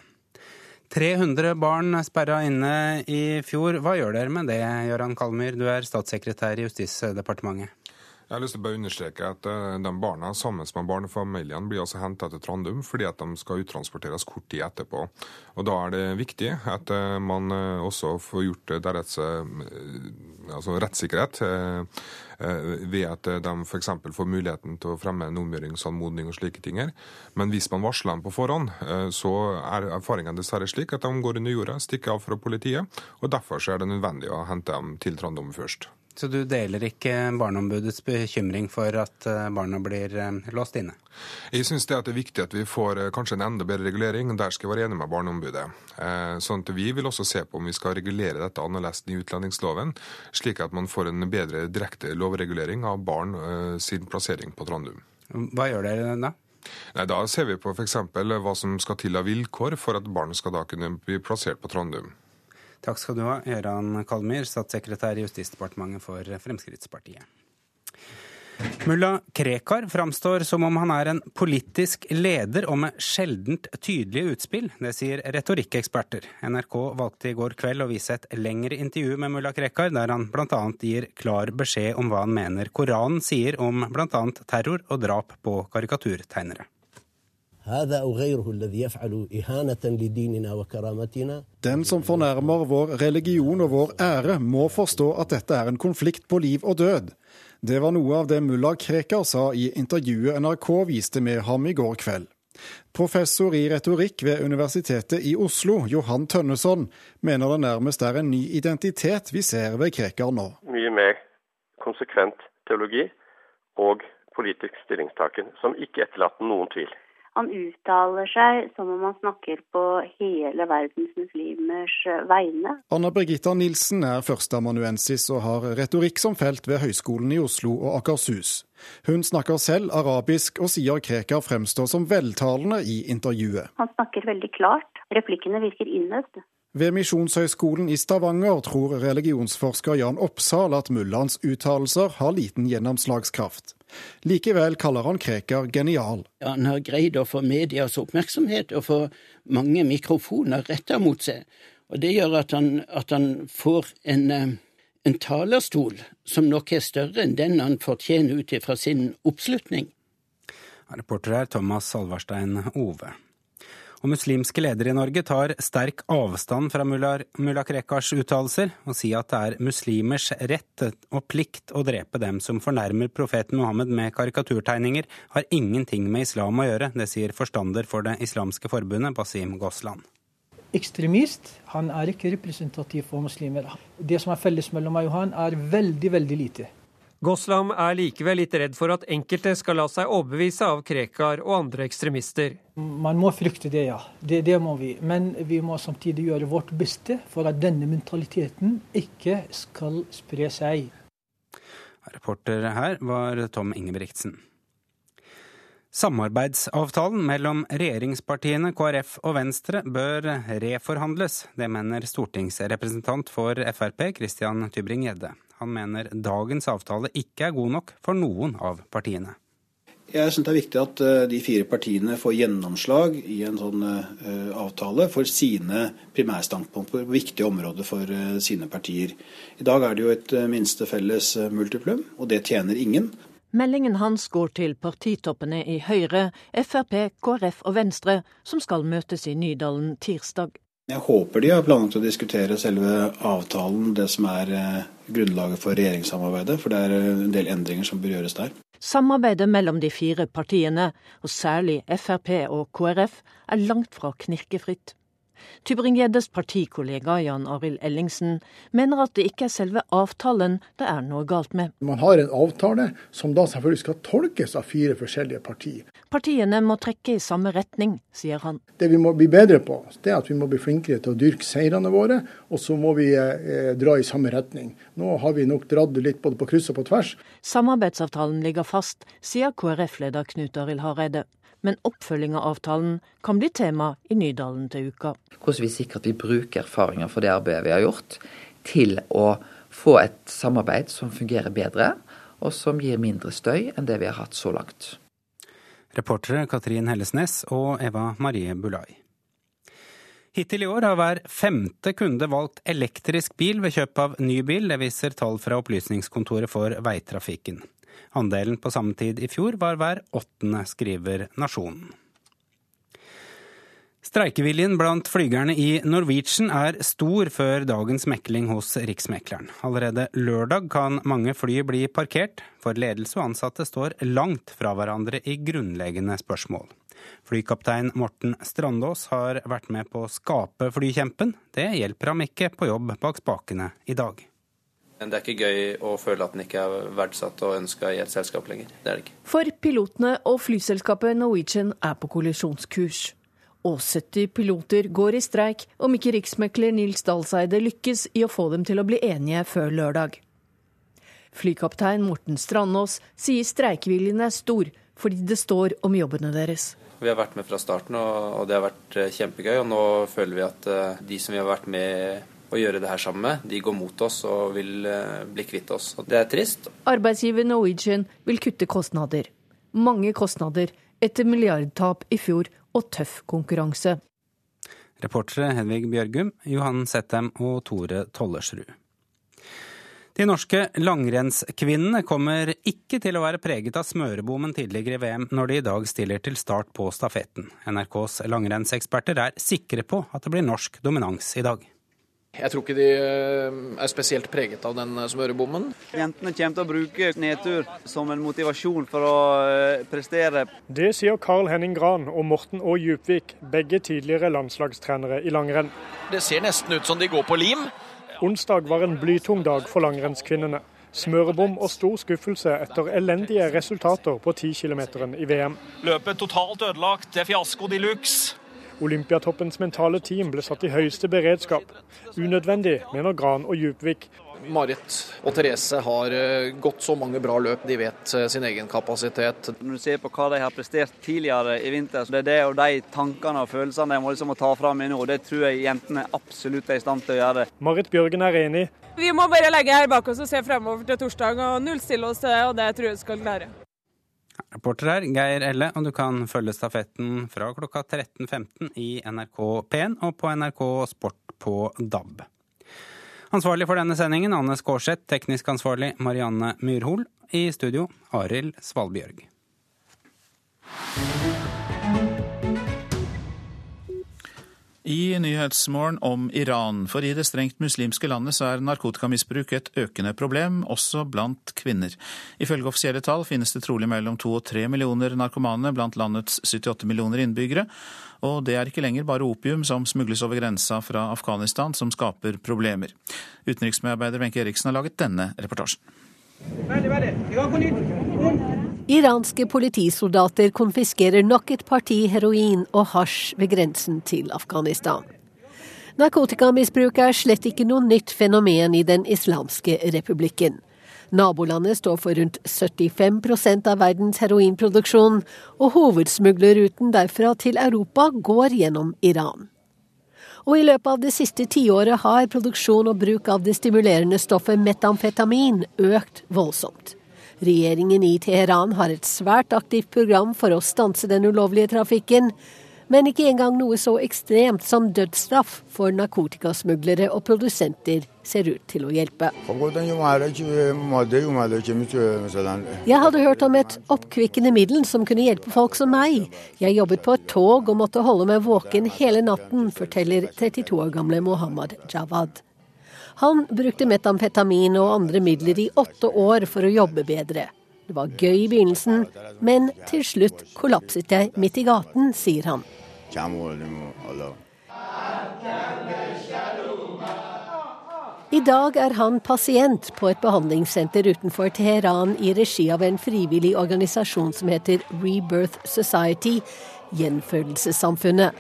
300 barn sperra inne i fjor. Hva gjør dere med det, Gøran Kalmyr? Du er statssekretær i Justisdepartementet. Jeg har lyst til å bare understreke at uh, de barna sammen med barnefamiliene blir altså henta til Trandum fordi at de skal uttransporteres kort tid etterpå. Og Da er det viktig at uh, man uh, også får gjort deres altså rettssikkerhet ved at de f.eks. får muligheten til å fremme en omgjøringsanmodning og slike ting. Men hvis man varsler dem på forhånd, så er erfaringen dessverre slik at de går under jorda, stikker av fra politiet. og Derfor er det nødvendig å hente dem til Trandum først. Så du deler ikke Barneombudets bekymring for at eh, barna blir eh, låst inne? Jeg syns det, det er viktig at vi får eh, kanskje en enda bedre regulering. Der skal jeg være enig med Barneombudet. Sånn at Vi vil også se på om vi skal regulere dette annerledes i utlendingsloven, slik at man får en bedre direkte lovregulering av barn sin plassering på Trandum. Hva gjør dere da? Nei, Da ser vi på f.eks. hva som skal til av vilkår for at barn skal da kunne bli plassert på Trandum. Takk skal du ha, Gøran Kalmyr, statssekretær i Justisdepartementet for Fremskrittspartiet. Mulla Krekar framstår som om han er en politisk leder og med sjeldent tydelige utspill. Det sier retorikkeksperter. NRK valgte i går kveld å vise et lengre intervju med mulla Krekar, der han bl.a. gir klar beskjed om hva han mener Koranen sier om bl.a. terror og drap på karikaturtegnere. Den som fornærmer vår religion og vår ære, må forstå at dette er en konflikt på liv og død. Det var noe av det mulla Krekar sa i intervjuet NRK viste med ham i går kveld. Professor i retorikk ved Universitetet i Oslo, Johan Tønneson, mener det nærmest er en ny identitet vi ser ved Krekar nå. Mye mer konsekvent teologi og politisk stillingstaken, som ikke etterlater noen tvil. Han uttaler seg som om han snakker på hele verdens muslimers vegne. Anna Birgitta Nilsen er førsteamanuensis og har retorikk som felt ved Høgskolen i Oslo og Akershus. Hun snakker selv arabisk og sier Krekar fremstår som veltalende i intervjuet. Han snakker veldig klart. Replikkene virker innøvd. Ved Misjonshøgskolen i Stavanger tror religionsforsker Jan Oppsal at mullaens uttalelser har liten gjennomslagskraft. Likevel kaller han Krekar genial. Han har greid å få medias oppmerksomhet og få mange mikrofoner retta mot seg. Og Det gjør at han, at han får en, eh, en, talerstol som nok er større enn den han fortjener ut ifra sin oppslutning. Reporter er Thomas Salvarstein Ove. Og muslimske ledere i Norge tar sterk avstand fra mulla Krekars uttalelser, og sier at det er muslimers rett og plikt å drepe dem som fornærmer profeten Mohammed med karikaturtegninger, har ingenting med islam å gjøre. Det sier forstander for Det islamske forbundet, Basim Gosland. Ekstremist han er ikke representativ for muslimer. Det som er felles mellom meg og han, er veldig, veldig lite. Goslam er likevel litt redd for at enkelte skal la seg overbevise av Krekar og andre ekstremister. Man må frykte det, ja. Det, det, må vi. Men vi må samtidig gjøre vårt beste for at denne mentaliteten ikke skal spre seg. Reporter her var Tom Ingebrigtsen. Samarbeidsavtalen mellom regjeringspartiene KrF og Venstre bør reforhandles. Det mener stortingsrepresentant for Frp Christian Tybring-Gjedde. Han mener dagens avtale ikke er god nok for noen av partiene. Jeg syns det er viktig at eh, de fire partiene får gjennomslag i en sånn uh, avtale for sine primærstandpunkt på viktige områder for uh, sine partier. I dag er det jo et minste felles multiplum, og det tjener ingen. Meldingen hans går til partitoppene i Høyre, Frp, KrF og Venstre, som skal møtes i Nydalen tirsdag. Jeg håper de har planlagt å diskutere selve avtalen, det som er eh, grunnlaget for regjeringssamarbeidet. For det er eh, en del endringer som bør gjøres der. Samarbeidet mellom de fire partiene, og særlig Frp og KrF, er langt fra knirkefritt. Tybring-Gjeddes partikollega Jan Arild Ellingsen mener at det ikke er selve avtalen det er noe galt med. Man har en avtale som da selvfølgelig skal tolkes av fire forskjellige partier. Partiene må trekke i samme retning, sier han. Det vi må bli bedre på, det er at vi må bli flinkere til å dyrke seirene våre, og så må vi eh, dra i samme retning. Nå har vi nok dratt litt både på kryss og på tvers. Samarbeidsavtalen ligger fast, sier KrF-leder Knut Arild Hareide men oppfølging av avtalen kan bli tema i Nydalen til uka. Hvordan vi sikrer at vi bruker erfaringer fra det arbeidet vi har gjort, til å få et samarbeid som fungerer bedre, og som gir mindre støy enn det vi har hatt så langt. Reportere Katrin Hellesnes og Eva Marie Bulai. Hittil i år har hver femte kunde valgt elektrisk bil ved kjøp av ny bil. Det viser tall fra Opplysningskontoret for veitrafikken. Andelen på samme tid i fjor var hver åttende, skriver Nasjonen. Streikeviljen blant flygerne i Norwegian er stor før dagens mekling hos Riksmekleren. Allerede lørdag kan mange fly bli parkert, for ledelse og ansatte står langt fra hverandre i grunnleggende spørsmål. Flykaptein Morten Strandås har vært med på å skape flykjempen. Det hjelper ham ikke på jobb bak spakene i dag. Det er ikke gøy å føle at den ikke er verdsatt og ønska i et selskap lenger. Det er det ikke. For pilotene og flyselskapet Norwegian er på kollisjonskurs. Og 70 piloter går i streik om ikke riksmekler Nils Dalseide lykkes i å få dem til å bli enige før lørdag. Flykaptein Morten Strandås sier streikeviljen er stor fordi det står om jobbene deres. Vi har vært med fra starten, og det har vært eh, kjempegøy. Og nå føler vi at eh, de som vi har vært med å gjøre det her sammen med, de går mot oss og vil eh, bli kvitt oss. Og det er trist. Arbeidsgiver Norwegian vil kutte kostnader. Mange kostnader etter milliardtap i fjor og tøff konkurranse. Reportere Hedvig Bjørgum, Johan Settem og Tore Tollersrud. De norske langrennskvinnene kommer ikke til å være preget av smørebommen tidligere i VM når de i dag stiller til start på stafetten. NRKs langrennseksperter er sikre på at det blir norsk dominans i dag. Jeg tror ikke de eh, er spesielt preget av den eh, smørebommen. Jentene kommer til å bruke nedtur som en motivasjon for å eh, prestere. Det sier Carl Henning Gran og Morten Aa Djupvik, begge tidligere landslagstrenere i langrenn. Det ser nesten ut som de går på lim. Onsdag var en blytung dag for langrennskvinnene. Smørebom og stor skuffelse etter elendige resultater på 10 km i VM. Løpet totalt ødelagt, det er fiasko de luxe. Olympiatoppens mentale team ble satt i høyeste beredskap. Unødvendig, mener Gran og Djupvik. Marit og Therese har eh, gått så mange bra løp, de vet eh, sin egen kapasitet. Når du ser på hva de har prestert tidligere i vinter, så det er det og de tankene og følelsene de må liksom ta fram i nå. Det tror jeg jentene absolutt er i stand til å gjøre. Marit Bjørgen er enig. Vi må bare legge her bak oss og se fremover til torsdag og nullstille oss til det, og det tror jeg skal klare. Reporter her, Geir Elle, og du kan følge stafetten fra klokka 13.15 i NRK P1 og på NRK Sport på DAB. Ansvarlig for denne sendingen Anne Skårseth, teknisk ansvarlig Marianne Myrhol. I studio Arild Svalbjørg. I Nyhetsmorgen om Iran, for i det strengt muslimske landet så er narkotikamisbruk et økende problem, også blant kvinner. Ifølge offisielle tall finnes det trolig mellom to og tre millioner narkomane blant landets 78 millioner innbyggere, og det er ikke lenger bare opium som smugles over grensa fra Afghanistan som skaper problemer. Utenriksmedarbeider Wenche Eriksen har laget denne reportasjen. Iranske politisoldater konfiskerer nok et parti heroin og hasj ved grensen til Afghanistan. Narkotikamisbruk er slett ikke noe nytt fenomen i Den islamske republikken. Nabolandet står for rundt 75% av verdens heroinproduksjon, og hovedsmuglerruten derfra til Europa går gjennom Iran. Og i løpet av det siste tiåret har produksjon og bruk av det stimulerende stoffet metamfetamin økt voldsomt. Regjeringen i Teheran har et svært aktivt program for å stanse den ulovlige trafikken, men ikke engang noe så ekstremt som dødsstraff for narkotikasmuglere og produsenter ser ut til å hjelpe. Jeg hadde hørt om et oppkvikkende middel som kunne hjelpe folk som meg. Jeg jobbet på et tog og måtte holde meg våken hele natten, forteller 32 år gamle Mohammed Jawad. Han brukte metamfetamin og andre midler i åtte år for å jobbe bedre. Det var gøy i begynnelsen, men til slutt kollapset jeg midt i gaten, sier han. I dag er han pasient på et behandlingssenter utenfor Teheran i regi av en frivillig organisasjon som heter Rebirth Society, Gjenfødelsessamfunnet.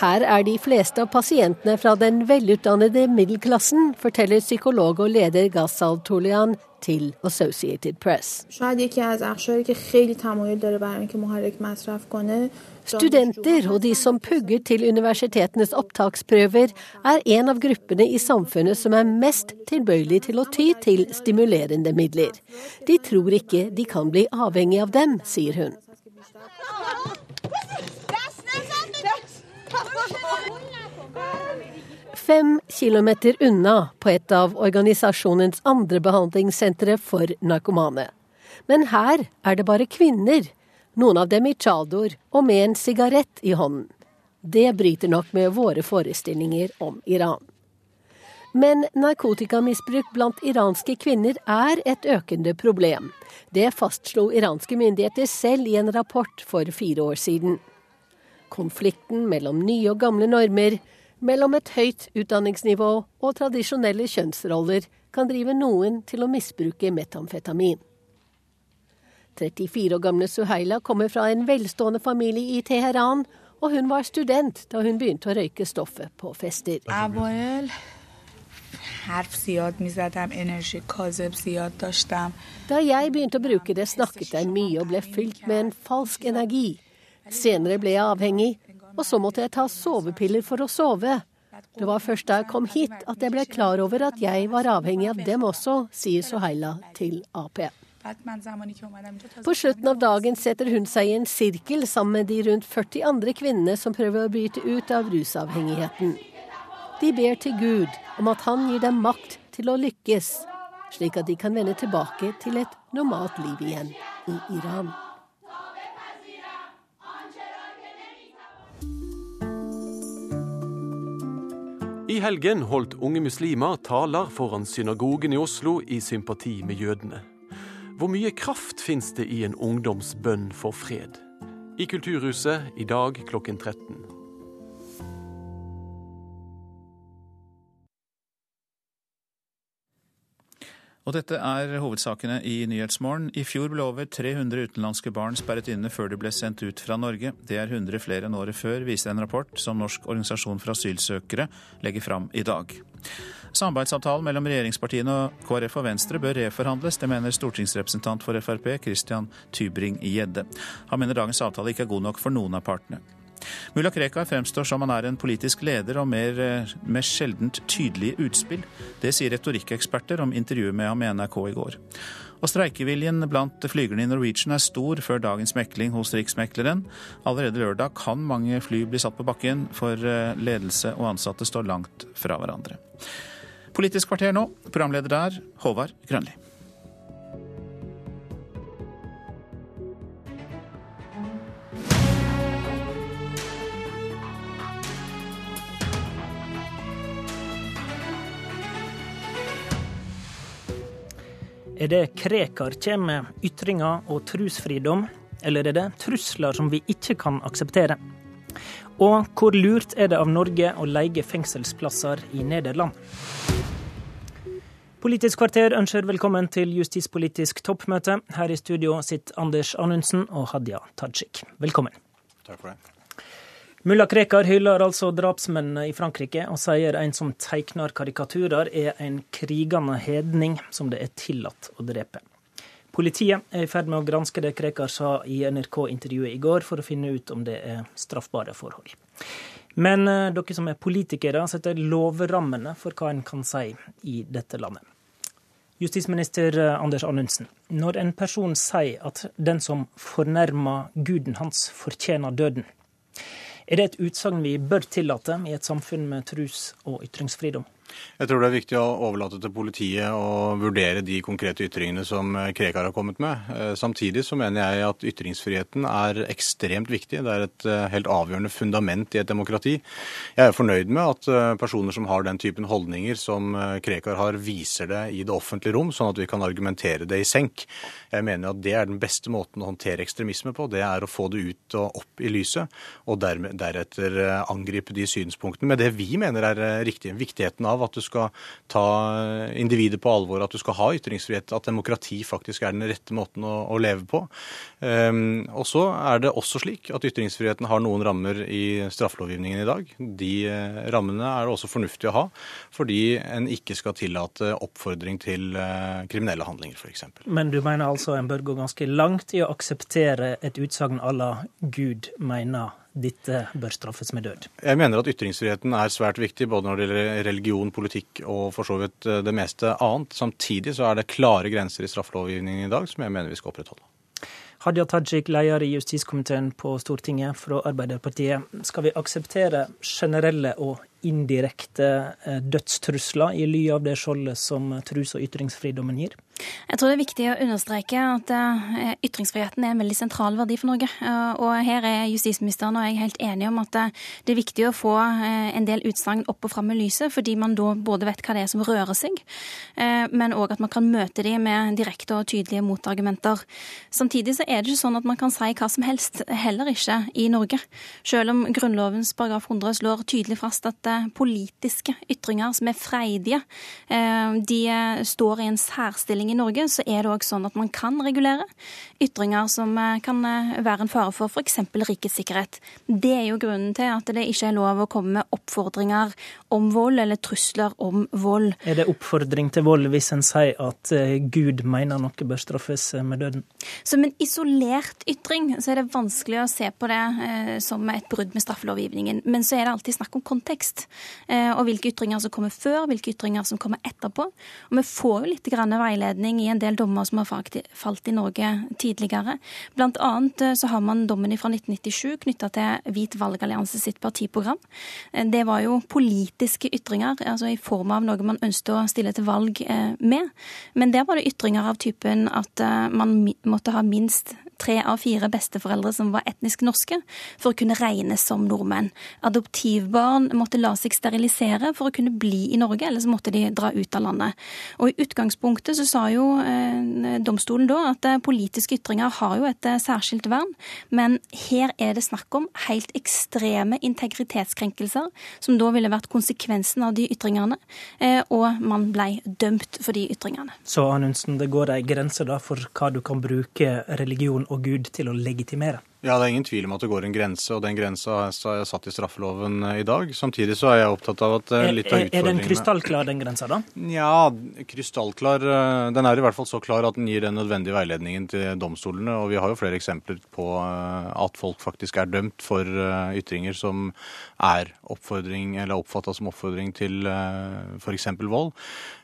Her er de fleste av pasientene fra den velutdannede middelklassen, forteller psykolog og leder Ghazal Tolian til Associated Press. Studenter og de som pugger til universitetenes opptaksprøver, er en av gruppene i samfunnet som er mest tilbøyelig til å ty til stimulerende midler. De tror ikke de kan bli avhengig av dem, sier hun. Fem kilometer unna, på et av organisasjonens andre behandlingssentre for narkomane. Men her er det bare kvinner, noen av dem i chador og med en sigarett i hånden. Det bryter nok med våre forestillinger om Iran. Men narkotikamisbruk blant iranske kvinner er et økende problem. Det fastslo iranske myndigheter selv i en rapport for fire år siden. Konflikten mellom nye og gamle normer, mellom et høyt utdanningsnivå og tradisjonelle kjønnsroller kan drive noen til å misbruke metamfetamin. 34 år gamle Suhaila kommer fra en velstående familie i Teheran, og hun var student da hun begynte å røyke stoffet på fester. Da jeg begynte å bruke det, snakket jeg mye og ble fylt med en falsk energi. Senere ble jeg avhengig, og så måtte jeg ta sovepiller for å sove. Det var først da jeg kom hit at jeg ble klar over at jeg var avhengig av dem også, sier Sohaila til Ap. På slutten av dagen setter hun seg i en sirkel sammen med de rundt 40 andre kvinnene som prøver å bryte ut av rusavhengigheten. De ber til Gud om at han gir dem makt til å lykkes, slik at de kan vende tilbake til et normalt liv igjen i Iran. I helgen holdt unge muslimer taler foran synagogen i Oslo i sympati med jødene. Hvor mye kraft fins det i en ungdomsbønn for fred? I Kulturhuset i dag klokken 13. Og dette er hovedsakene i Nyhetsmorgen. I fjor ble over 300 utenlandske barn sperret inne før de ble sendt ut fra Norge. Det er 100 flere enn året før, viser en rapport som Norsk organisasjon for asylsøkere legger fram i dag. Samarbeidsavtalen mellom regjeringspartiene og KrF og Venstre bør reforhandles. Det mener stortingsrepresentant for Frp Christian Tybring-Gjedde. Han mener dagens avtale ikke er god nok for noen av partene. Mulla Krekar fremstår som han er en politisk leder og mer, mer sjeldent tydelige utspill. Det sier retorikkeksperter om intervjuet med ham i NRK i går. Og streikeviljen blant flygerne i Norwegian er stor før dagens mekling hos Riksmekleren. Allerede lørdag kan mange fly bli satt på bakken, for eh, ledelse og ansatte står langt fra hverandre. Politisk kvarter nå, programleder der, Håvard Grønli. Er det Krekar kommer med ytringer og trosfridom, eller er det trusler som vi ikke kan akseptere? Og hvor lurt er det av Norge å leie fengselsplasser i Nederland? Politisk kvarter ønsker velkommen til justispolitisk toppmøte. Her i studio sitter Anders Anundsen og Hadia Tajik. Velkommen. Takk for det. Mulla Krekar hyller altså drapsmennene i Frankrike, og sier en som tegner karikaturer er en krigende hedning som det er tillatt å drepe. Politiet er i ferd med å granske det Krekar sa i NRK-intervjuet i går, for å finne ut om det er straffbare forhold. Men eh, dere som er politikere, setter lovrammene for hva en kan si i dette landet. Justisminister eh, Anders Anundsen, når en person sier at den som fornærmer guden hans, fortjener døden, er det et utsagn vi bør tillate i et samfunn med trus- og ytringsfridom? Jeg tror det er viktig å overlate til politiet å vurdere de konkrete ytringene som Krekar har kommet med. Eh, samtidig så mener jeg at ytringsfriheten er ekstremt viktig. Det er et eh, helt avgjørende fundament i et demokrati. Jeg er fornøyd med at eh, personer som har den typen holdninger som Krekar har, viser det i det offentlige rom, sånn at vi kan argumentere det i senk. Jeg mener at det er den beste måten å håndtere ekstremisme på. Det er å få det ut og opp i lyset, og deretter angripe de synspunktene med det vi mener er riktig. Viktigheten av at du skal ta individet på alvor, at du skal ha ytringsfrihet, at demokrati faktisk er den rette måten å, å leve på. Um, og så er det også slik at ytringsfriheten har noen rammer i straffelovgivningen i dag. De uh, rammene er det også fornuftig å ha, fordi en ikke skal tillate oppfordring til uh, kriminelle handlinger, f.eks. Men du mener altså en bør gå ganske langt i å akseptere et utsagn à la Gud mener dette bør straffes med død? Jeg mener at ytringsfriheten er svært viktig, både når det gjelder religion, politikk og for så vidt eh, det meste annet. Samtidig så er det klare grenser i straffelovgivningen i dag som jeg mener vi skal opprettholde. Hadia Tajik, leder i justiskomiteen på Stortinget fra Arbeiderpartiet. Skal vi akseptere generelle og indirekte eh, dødstrusler i ly av det skjoldet som trus- og ytringsfridommen gir? Jeg tror det er viktig å understreke at eh, ytringsfriheten er en veldig sentral verdi for Norge. Eh, og her er justisministeren og jeg helt enige om at eh, det er viktig å få en del utsagn opp og fram i lyset, fordi man da både vet hva det er som rører seg, men òg at man kan møte dem med direkte og tydelige motargumenter. Samtidig så er det ikke sånn at man kan si hva som helst, heller ikke i Norge. Selv om Grunnlovens paragraf 100 slår tydelig fast at politiske ytringer som er freidige, de står i en særstilling i Norge, så er det òg sånn at man kan regulere ytringer som eh, kan eh, være en fare for f.eks. rikets sikkerhet. Det er jo grunnen til at det ikke er lov å komme med oppfordringer om vold eller trusler om vold. Er det oppfordring til vold hvis en sier at eh, Gud mener noe bør straffes med døden? Som en isolert ytring så er det vanskelig å se på det eh, som et brudd med straffelovgivningen. Men så er det alltid snakk om kontekst, eh, og hvilke ytringer som kommer før, hvilke ytringer som kommer etterpå. Og vi får jo litt veiledning i en del dommer som har falt i Norge tidligere. Blant annet eh, så har man dommen fra 1997 knytta til Hvit valgallianse sitt partiprogram. Eh, det var jo politiske ytringer, altså i form av noe man ønsket å stille til valg eh, med. Men der var det ytringer av typen at man måtte ha minst tre av fire besteforeldre som var etnisk norske, for å kunne regnes som nordmenn. Adoptivbarn måtte la seg sterilisere for å kunne bli i Norge, eller så måtte de dra ut av landet. Og I utgangspunktet så sa jo eh, domstolen da at eh, politiske ytringer har jo et eh, særskilt vern, men her er det snakk om helt ekstreme integritetskrenkelser, som da ville vært konsekvensen av de ytringene, eh, og man ble dømt for de ytringene. Så Anundsen, det går ei grense da for hva du kan bruke religion og Gud til å legitimere? Ja, det er ingen tvil om at det går en grense, og den grensa er satt i straffeloven eh, i dag. Samtidig så er jeg opptatt av at eh, litt av utfordringene Er den krystallklar, den grensa, da? Ja, krystallklar. Eh, den er i hvert fall så klar at den gir den nødvendige veiledningen til domstolene. Og vi har jo flere eksempler på at folk faktisk er dømt for ytringer som er oppfordring, eller oppfatta som oppfordring til f.eks. vold.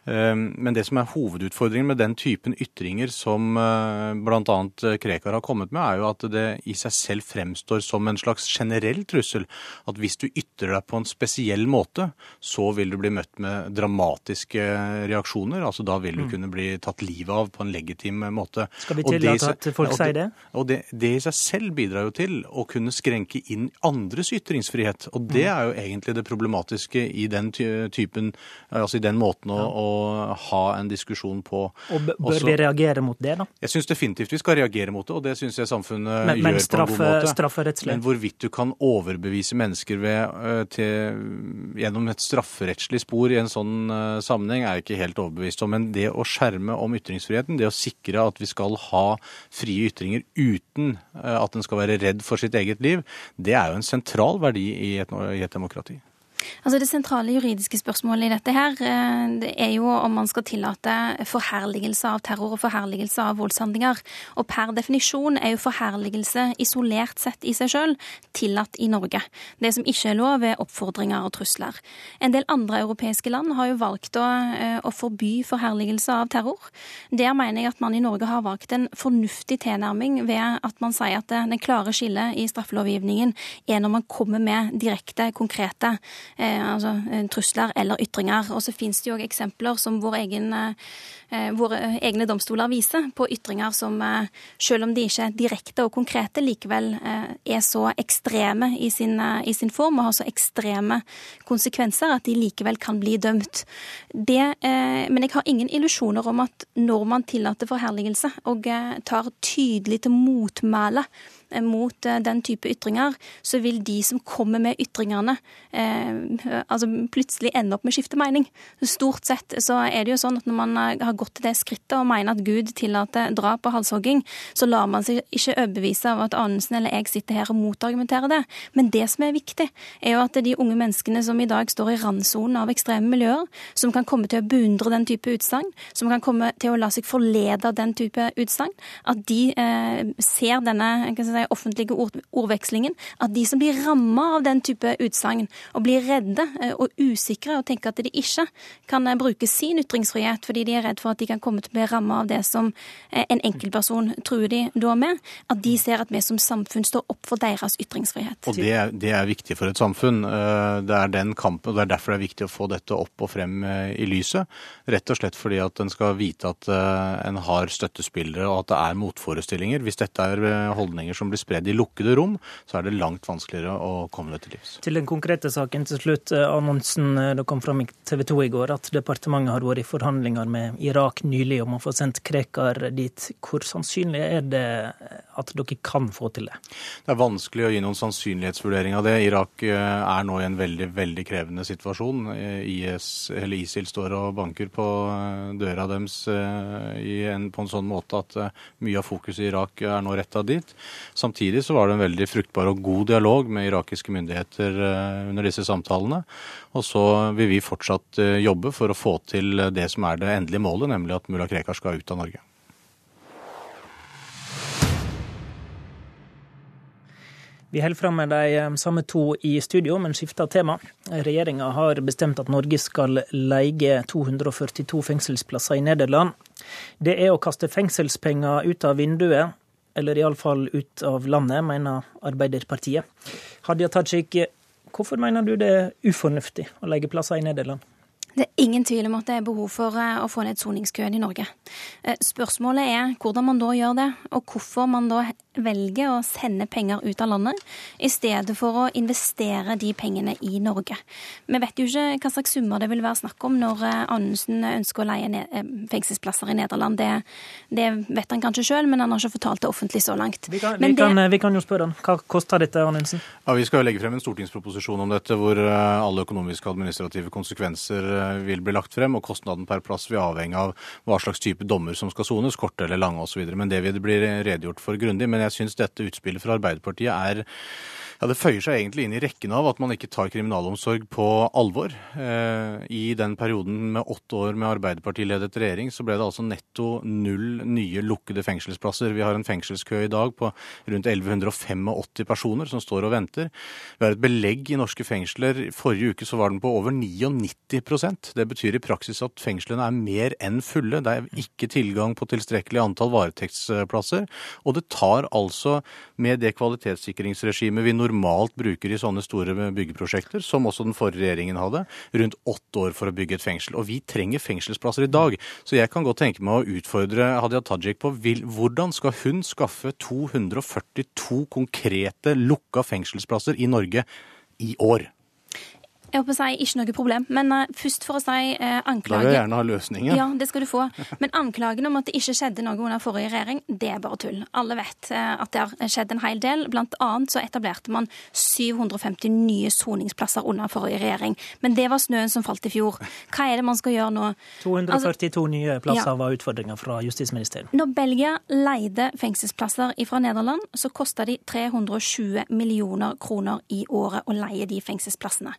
Men det som er hovedutfordringen med den typen ytringer som bl.a. Krekar har kommet med, er jo at det i seg seg selv fremstår som en slags generell trussel. At hvis du ytrer deg på en spesiell måte, så vil du bli møtt med dramatiske reaksjoner. altså Da vil du mm. kunne bli tatt livet av på en legitim måte. Skal vi tillate at folk sier det? Og det, det, i seg selv bidrar jo til å kunne skrenke inn andres ytringsfrihet. Og det mm. er jo egentlig det problematiske i den typen, altså i den måten å, å ha en diskusjon på. Og Bør Også, vi reagere mot det, da? Jeg syns definitivt vi skal reagere mot det, og det syns jeg samfunnet men, gjør på måte. Strafferettslig. Men hvorvidt du kan overbevise mennesker ved, eh, til, gjennom et strafferettslig spor i en sånn uh, sammenheng, er jeg ikke helt overbevist om. Men det å skjerme om ytringsfriheten, det å sikre at vi skal ha frie ytringer uten uh, at en skal være redd for sitt eget liv, det er jo en sentral verdi i et, i et demokrati. Altså Det sentrale juridiske spørsmålet i dette her, eh, det er jo om man skal tillate forherligelse av terror og forherligelse av voldshandlinger. Og per definisjon er jo forherligelse isolert sett i seg sjøl tillatt i Norge. Det som ikke er lov, er oppfordringer og trusler. En del andre europeiske land har jo valgt å, eh, å forby forherligelse av terror. Der mener jeg at man i Norge har valgt en fornuftig tilnærming ved at man sier at det klare skillet i straffelovgivningen er når man kommer med direkte, konkrete Eh, altså, eh, trusler eller ytringer. Og så finnes det jo eksempler som vår egen, eh, våre egne domstoler viser, på ytringer som selv om de ikke er direkte og konkrete, likevel er så ekstreme i sin, i sin form og har så ekstreme konsekvenser at de likevel kan bli dømt. Det, men jeg har ingen illusjoner om at når man tillater forherligelse og tar tydelig til motmæle Eh, mot eh, den type ytringer, så vil de som kommer med ytringene, eh, altså plutselig ende opp med å skifte mening. Stort sett så er det jo sånn at når man har gått til det skrittet og mener at Gud tillater drap og halshogging, så lar man seg ikke overbevise av at Anundsen eller jeg sitter her og motargumenterer det. Men det som er viktig, er jo at de unge menneskene som i dag står i randsonen av ekstreme miljøer, som kan komme til å beundre den type utsagn, som kan komme til å la seg forlede av den type utsagn, at de eh, ser denne si, si, offentlige ord, ordvekslingen, at de som blir ramma av den type utsagn, og blir redde eh, og usikre og tenker at de ikke kan eh, bruke sin ytringsfrihet fordi de er redd for at de kan komme til å bli ramma av det som en enkeltperson truer de da med, at de ser at vi som samfunn står opp for deres ytringsfrihet. Og det er, det er viktig for et samfunn. Det er den kampen, og det er derfor det er viktig å få dette opp og frem i lyset. Rett og slett fordi at en skal vite at en har støttespillere og at det er motforestillinger. Hvis dette er eh, holdninger som blir spredd i lukkede rom, så er det langt vanskeligere å komme det til livs. Til den konkrete saken til slutt. Eh, Annonsen eh, det kom fram i TV 2 i går at departementet har vært i forhandlinger med Irak nylig om å få sendt Krekar dit. Hvor sannsynlig er det at dere kan få til det? Det er vanskelig å gi noen sannsynlighetsvurdering av det. Irak er nå i en veldig veldig krevende situasjon. IS, ISIL står og banker på døra deres en, på en sånn måte at mye av fokuset i Irak er nå retta dit. Samtidig så var det en veldig fruktbar og god dialog med irakiske myndigheter eh, under disse samtalene. Og så vil vi fortsatt eh, jobbe for å få til det som er det endelige målet, nemlig at mulla Krekar skal ut av Norge. Vi holder fram med de eh, samme to i studio, men skifter tema. Regjeringa har bestemt at Norge skal leie 242 fengselsplasser i Nederland. Det er å kaste fengselspenger ut av vinduet, eller iallfall ut av landet, mener Arbeiderpartiet. Hadia Tajik, hvorfor mener du det er ufornuftig å legge plasser i Nederland? Det er ingen tvil om at det er behov for eh, å få ned soningskøen i Norge. Eh, spørsmålet er hvordan man da gjør det, og hvorfor man da velger å sende penger ut av landet, i stedet for å investere de pengene i Norge. Vi vet jo ikke hva slags summer det vil være snakk om når eh, Anundsen ønsker å leie fengselsplasser i Nederland. Det, det vet han kanskje sjøl, men han har ikke fortalt det offentlig så langt. Vi kan, vi det... kan, vi kan jo spørre han. Hva koster dette, Anundsen? Ja, Vi skal legge frem en stortingsproposisjon om dette, hvor alle økonomiske og administrative konsekvenser vil bli lagt frem, og kostnaden per plass vil avhenge av hva slags type dommer som skal sones, korte eller lange osv. Men det vil det bli redegjort for grundig. Men jeg syns dette utspillet fra Arbeiderpartiet er ja, Det føyer seg egentlig inn i rekken av at man ikke tar kriminalomsorg på alvor. Eh, I den perioden med åtte år med Arbeiderpartiledet regjering, så ble det altså netto null nye lukkede fengselsplasser. Vi har en fengselskø i dag på rundt 1185 personer som står og venter. Vi har et belegg i norske fengsler. Forrige uke så var den på over 99% Det betyr i praksis at fengslene er mer enn fulle. Det er ikke tilgang på tilstrekkelig antall varetektsplasser. Og det tar altså, med det kvalitetssikringsregimet vi nå normalt bruker i sånne store byggeprosjekter, som også den forrige regjeringen hadde, rundt åtte år for å bygge et fengsel. Og vi trenger fengselsplasser i dag. Så jeg kan godt tenke meg å utfordre Hadia Tajik på hvordan skal hun skaffe 242 konkrete lukka fengselsplasser i Norge i år? Jeg håper å si ikke noe problem. Men uh, først for å si uh, anklagen Da vil jeg gjerne ha løsningen. Ja, det skal du få. Men anklagen om at det ikke skjedde noe under forrige regjering, det er bare tull. Alle vet uh, at det har skjedd en hel del. Blant annet så etablerte man 750 nye soningsplasser under forrige regjering. Men det var snøen som falt i fjor. Hva er det man skal gjøre nå? 242 altså, nye plasser ja. var utfordringa fra justisministeren. Når Belgia leide fengselsplasser fra Nederland, så kosta de 320 millioner kroner i året å leie de fengselsplassene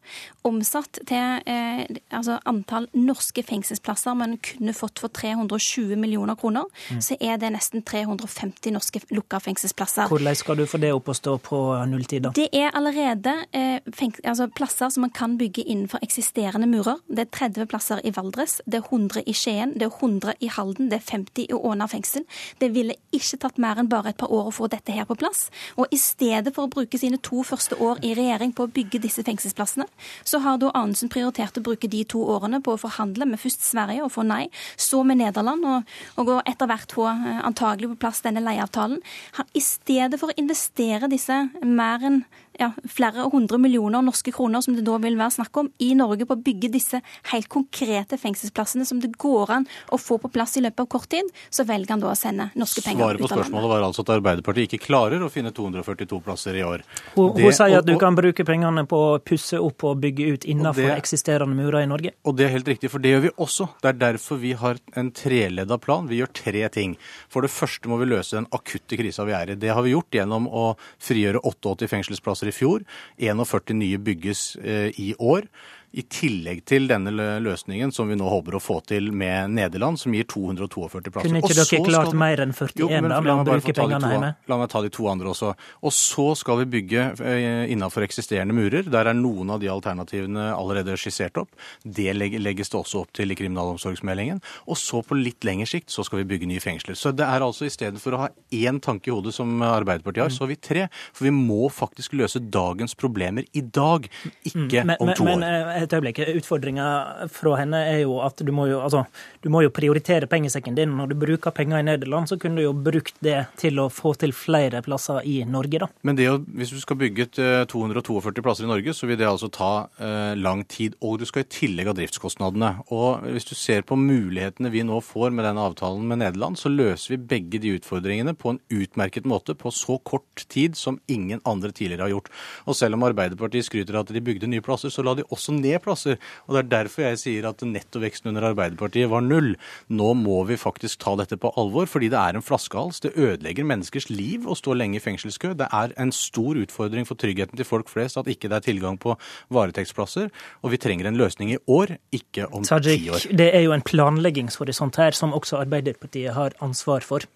omsatt til eh, altså antall norske fengselsplasser man kunne fått for 320 millioner kroner, mm. så er det nesten 350 norske lukka fengselsplasser. Hvordan skal du få det opp å stå på nulltid, da? Det er allerede eh, altså plasser som man kan bygge innenfor eksisterende murer. Det er 30 plasser i Valdres, det er 100 i Skien, det er 100 i Halden, det er 50 i Åna fengsel. Det ville ikke tatt mer enn bare et par år å få dette her på plass. Og i stedet for å bruke sine to første år i regjering på å bygge disse fengselsplassene, så har da Anundsen prioritert å bruke de to årene på å forhandle med først Sverige og få nei, så med Nederland, og, og etter hvert få eh, antagelig på plass denne leieavtalen. I stedet for å investere disse mer enn ja, flere hundre millioner norske kroner som det da vil være snakk om, i Norge på å bygge disse helt konkrete fengselsplassene som det går an å få på plass i løpet av kort tid, så velger han da å sende norske penger Svaret på spørsmålet var altså at Arbeiderpartiet ikke klarer å finne 242 plasser i år. Hun, det, hun sier at du kan bruke pengene på å pusse opp og bygge ut innenfor det, eksisterende murer i Norge. Og det er helt riktig, for det gjør vi også. Det er derfor vi har en treledda plan. Vi gjør tre ting. For det første må vi løse den akutte krisa vi er i. Det har vi gjort gjennom å frigjøre 88 fengselsplasser i fjor. 41 nye bygges eh, i år. I tillegg til denne løsningen som vi nå håper å få til med Nederland, som gir 242 plasser. Kunne ikke dere klart mer enn 41 jo, da, med å bruke pengene hjemme? La meg ta de to andre også. Og så skal vi bygge eh, innenfor eksisterende murer. Der er noen av de alternativene allerede skissert opp. Det legges det også opp til i kriminalomsorgsmeldingen. Og så på litt lengre sikt så skal vi bygge nye fengsler. Så det er altså i stedet for å ha én tanke i hodet som Arbeiderpartiet har, så har vi tre. For vi må faktisk løse dagens problemer i dag, ikke mm. men, om to men, år. Et øyeblikk. Utfordringa fra henne er jo at du må jo, altså, du må jo prioritere pengesekken din. Når du bruker penger i Nederland, så kunne du jo brukt det til å få til flere plasser i Norge, da. Men det, hvis du skal bygge ut 242 eh, plasser i Norge, så vil det altså ta eh, lang tid. Og du skal i tillegg ha driftskostnadene. Og hvis du ser på mulighetene vi nå får med denne avtalen med Nederland, så løser vi begge de utfordringene på en utmerket måte på så kort tid som ingen andre tidligere har gjort. Og selv om Arbeiderpartiet skryter av at de bygde nye plasser, så la de også ned plasser. Og Det er derfor jeg sier at nettoveksten under Arbeiderpartiet var null. Nå må vi faktisk ta dette på alvor, fordi det er en flaskehals. Det ødelegger menneskers liv å stå lenge i fengselskø. Det er en stor utfordring for tryggheten til folk flest at ikke det er tilgang på varetektsplasser. Og vi trenger en løsning i år, ikke om ti år. Det er jo en planleggingshorisont her som også Arbeiderpartiet har ansvar for.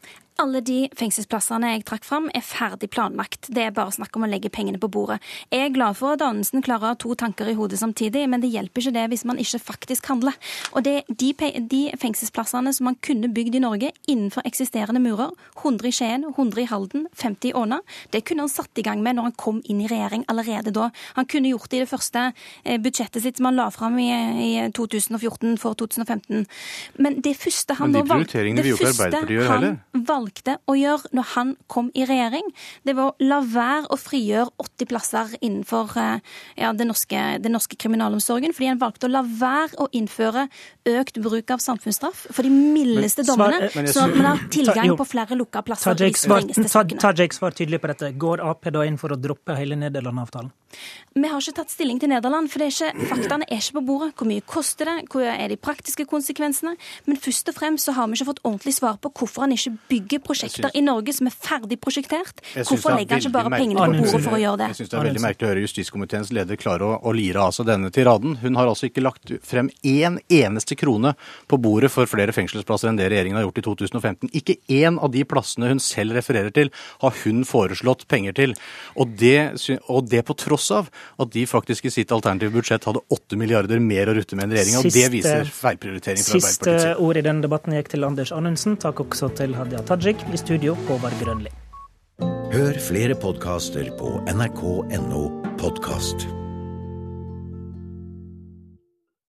Alle de fengselsplassene jeg trakk fram, er ferdig planlagt. Det er bare snakk om å legge pengene på bordet. Jeg er glad for at Anundsen klarer å ha to tanker i hodet samtidig, men det hjelper ikke det hvis man ikke faktisk handler. Og det, de, de, fengselsplassene som man kunne bygd i Norge innenfor eksisterende murer, 100 i Skien, 100 i Halden, 50 i Åna, det kunne han satt i gang med når han kom inn i regjering allerede da. Han kunne gjort det i det første eh, budsjettet sitt som han la fram i, i 2014 for 2015. Men det første han da valgte valgte å gjøre når han kom i regjering, det var å la være å frigjøre 80 plasser innenfor eh, ja, den, norske, den norske kriminalomsorgen, fordi han valgte å la være å innføre økt bruk av samfunnsstraff for de mildeste dommene, så man har tilgang på flere lukka plasser. Tajik svar tydelig på dette. Går Ap da inn for å droppe hele Nederland-avtalen? Vi har ikke tatt stilling til Nederland, for er ikke, faktaene er ikke på bordet. Hvor mye koster det, hvor er de praktiske konsekvensene? Men først og fremst så har vi ikke fått ordentlig svar på hvorfor han ikke bygger prosjekter synes, i Norge som er ferdig prosjektert. Hvorfor legger han ikke bare pengene på bordet for å gjøre det? Jeg syns det er veldig merkelig å høre justiskomiteens leder klare å, å lire av seg denne tiraden. Hun har altså ikke lagt frem én eneste krone på bordet for flere fengselsplasser enn det regjeringen har gjort i 2015. Ikke én av de plassene hun selv refererer til, har hun foreslått penger til. Og det, og det på tross av at de faktisk i sitt alternative budsjett hadde 8 milliarder mer å rutte med enn regjeringa. Og det viser feilprioritering fra Arbeiderpartiet. Siste ord i denne debatten gikk til Anders Anundsen. Takk også til Hadia Tajik. I studio, Håvard Grønli. Hør flere podkaster på nrk.no podkast.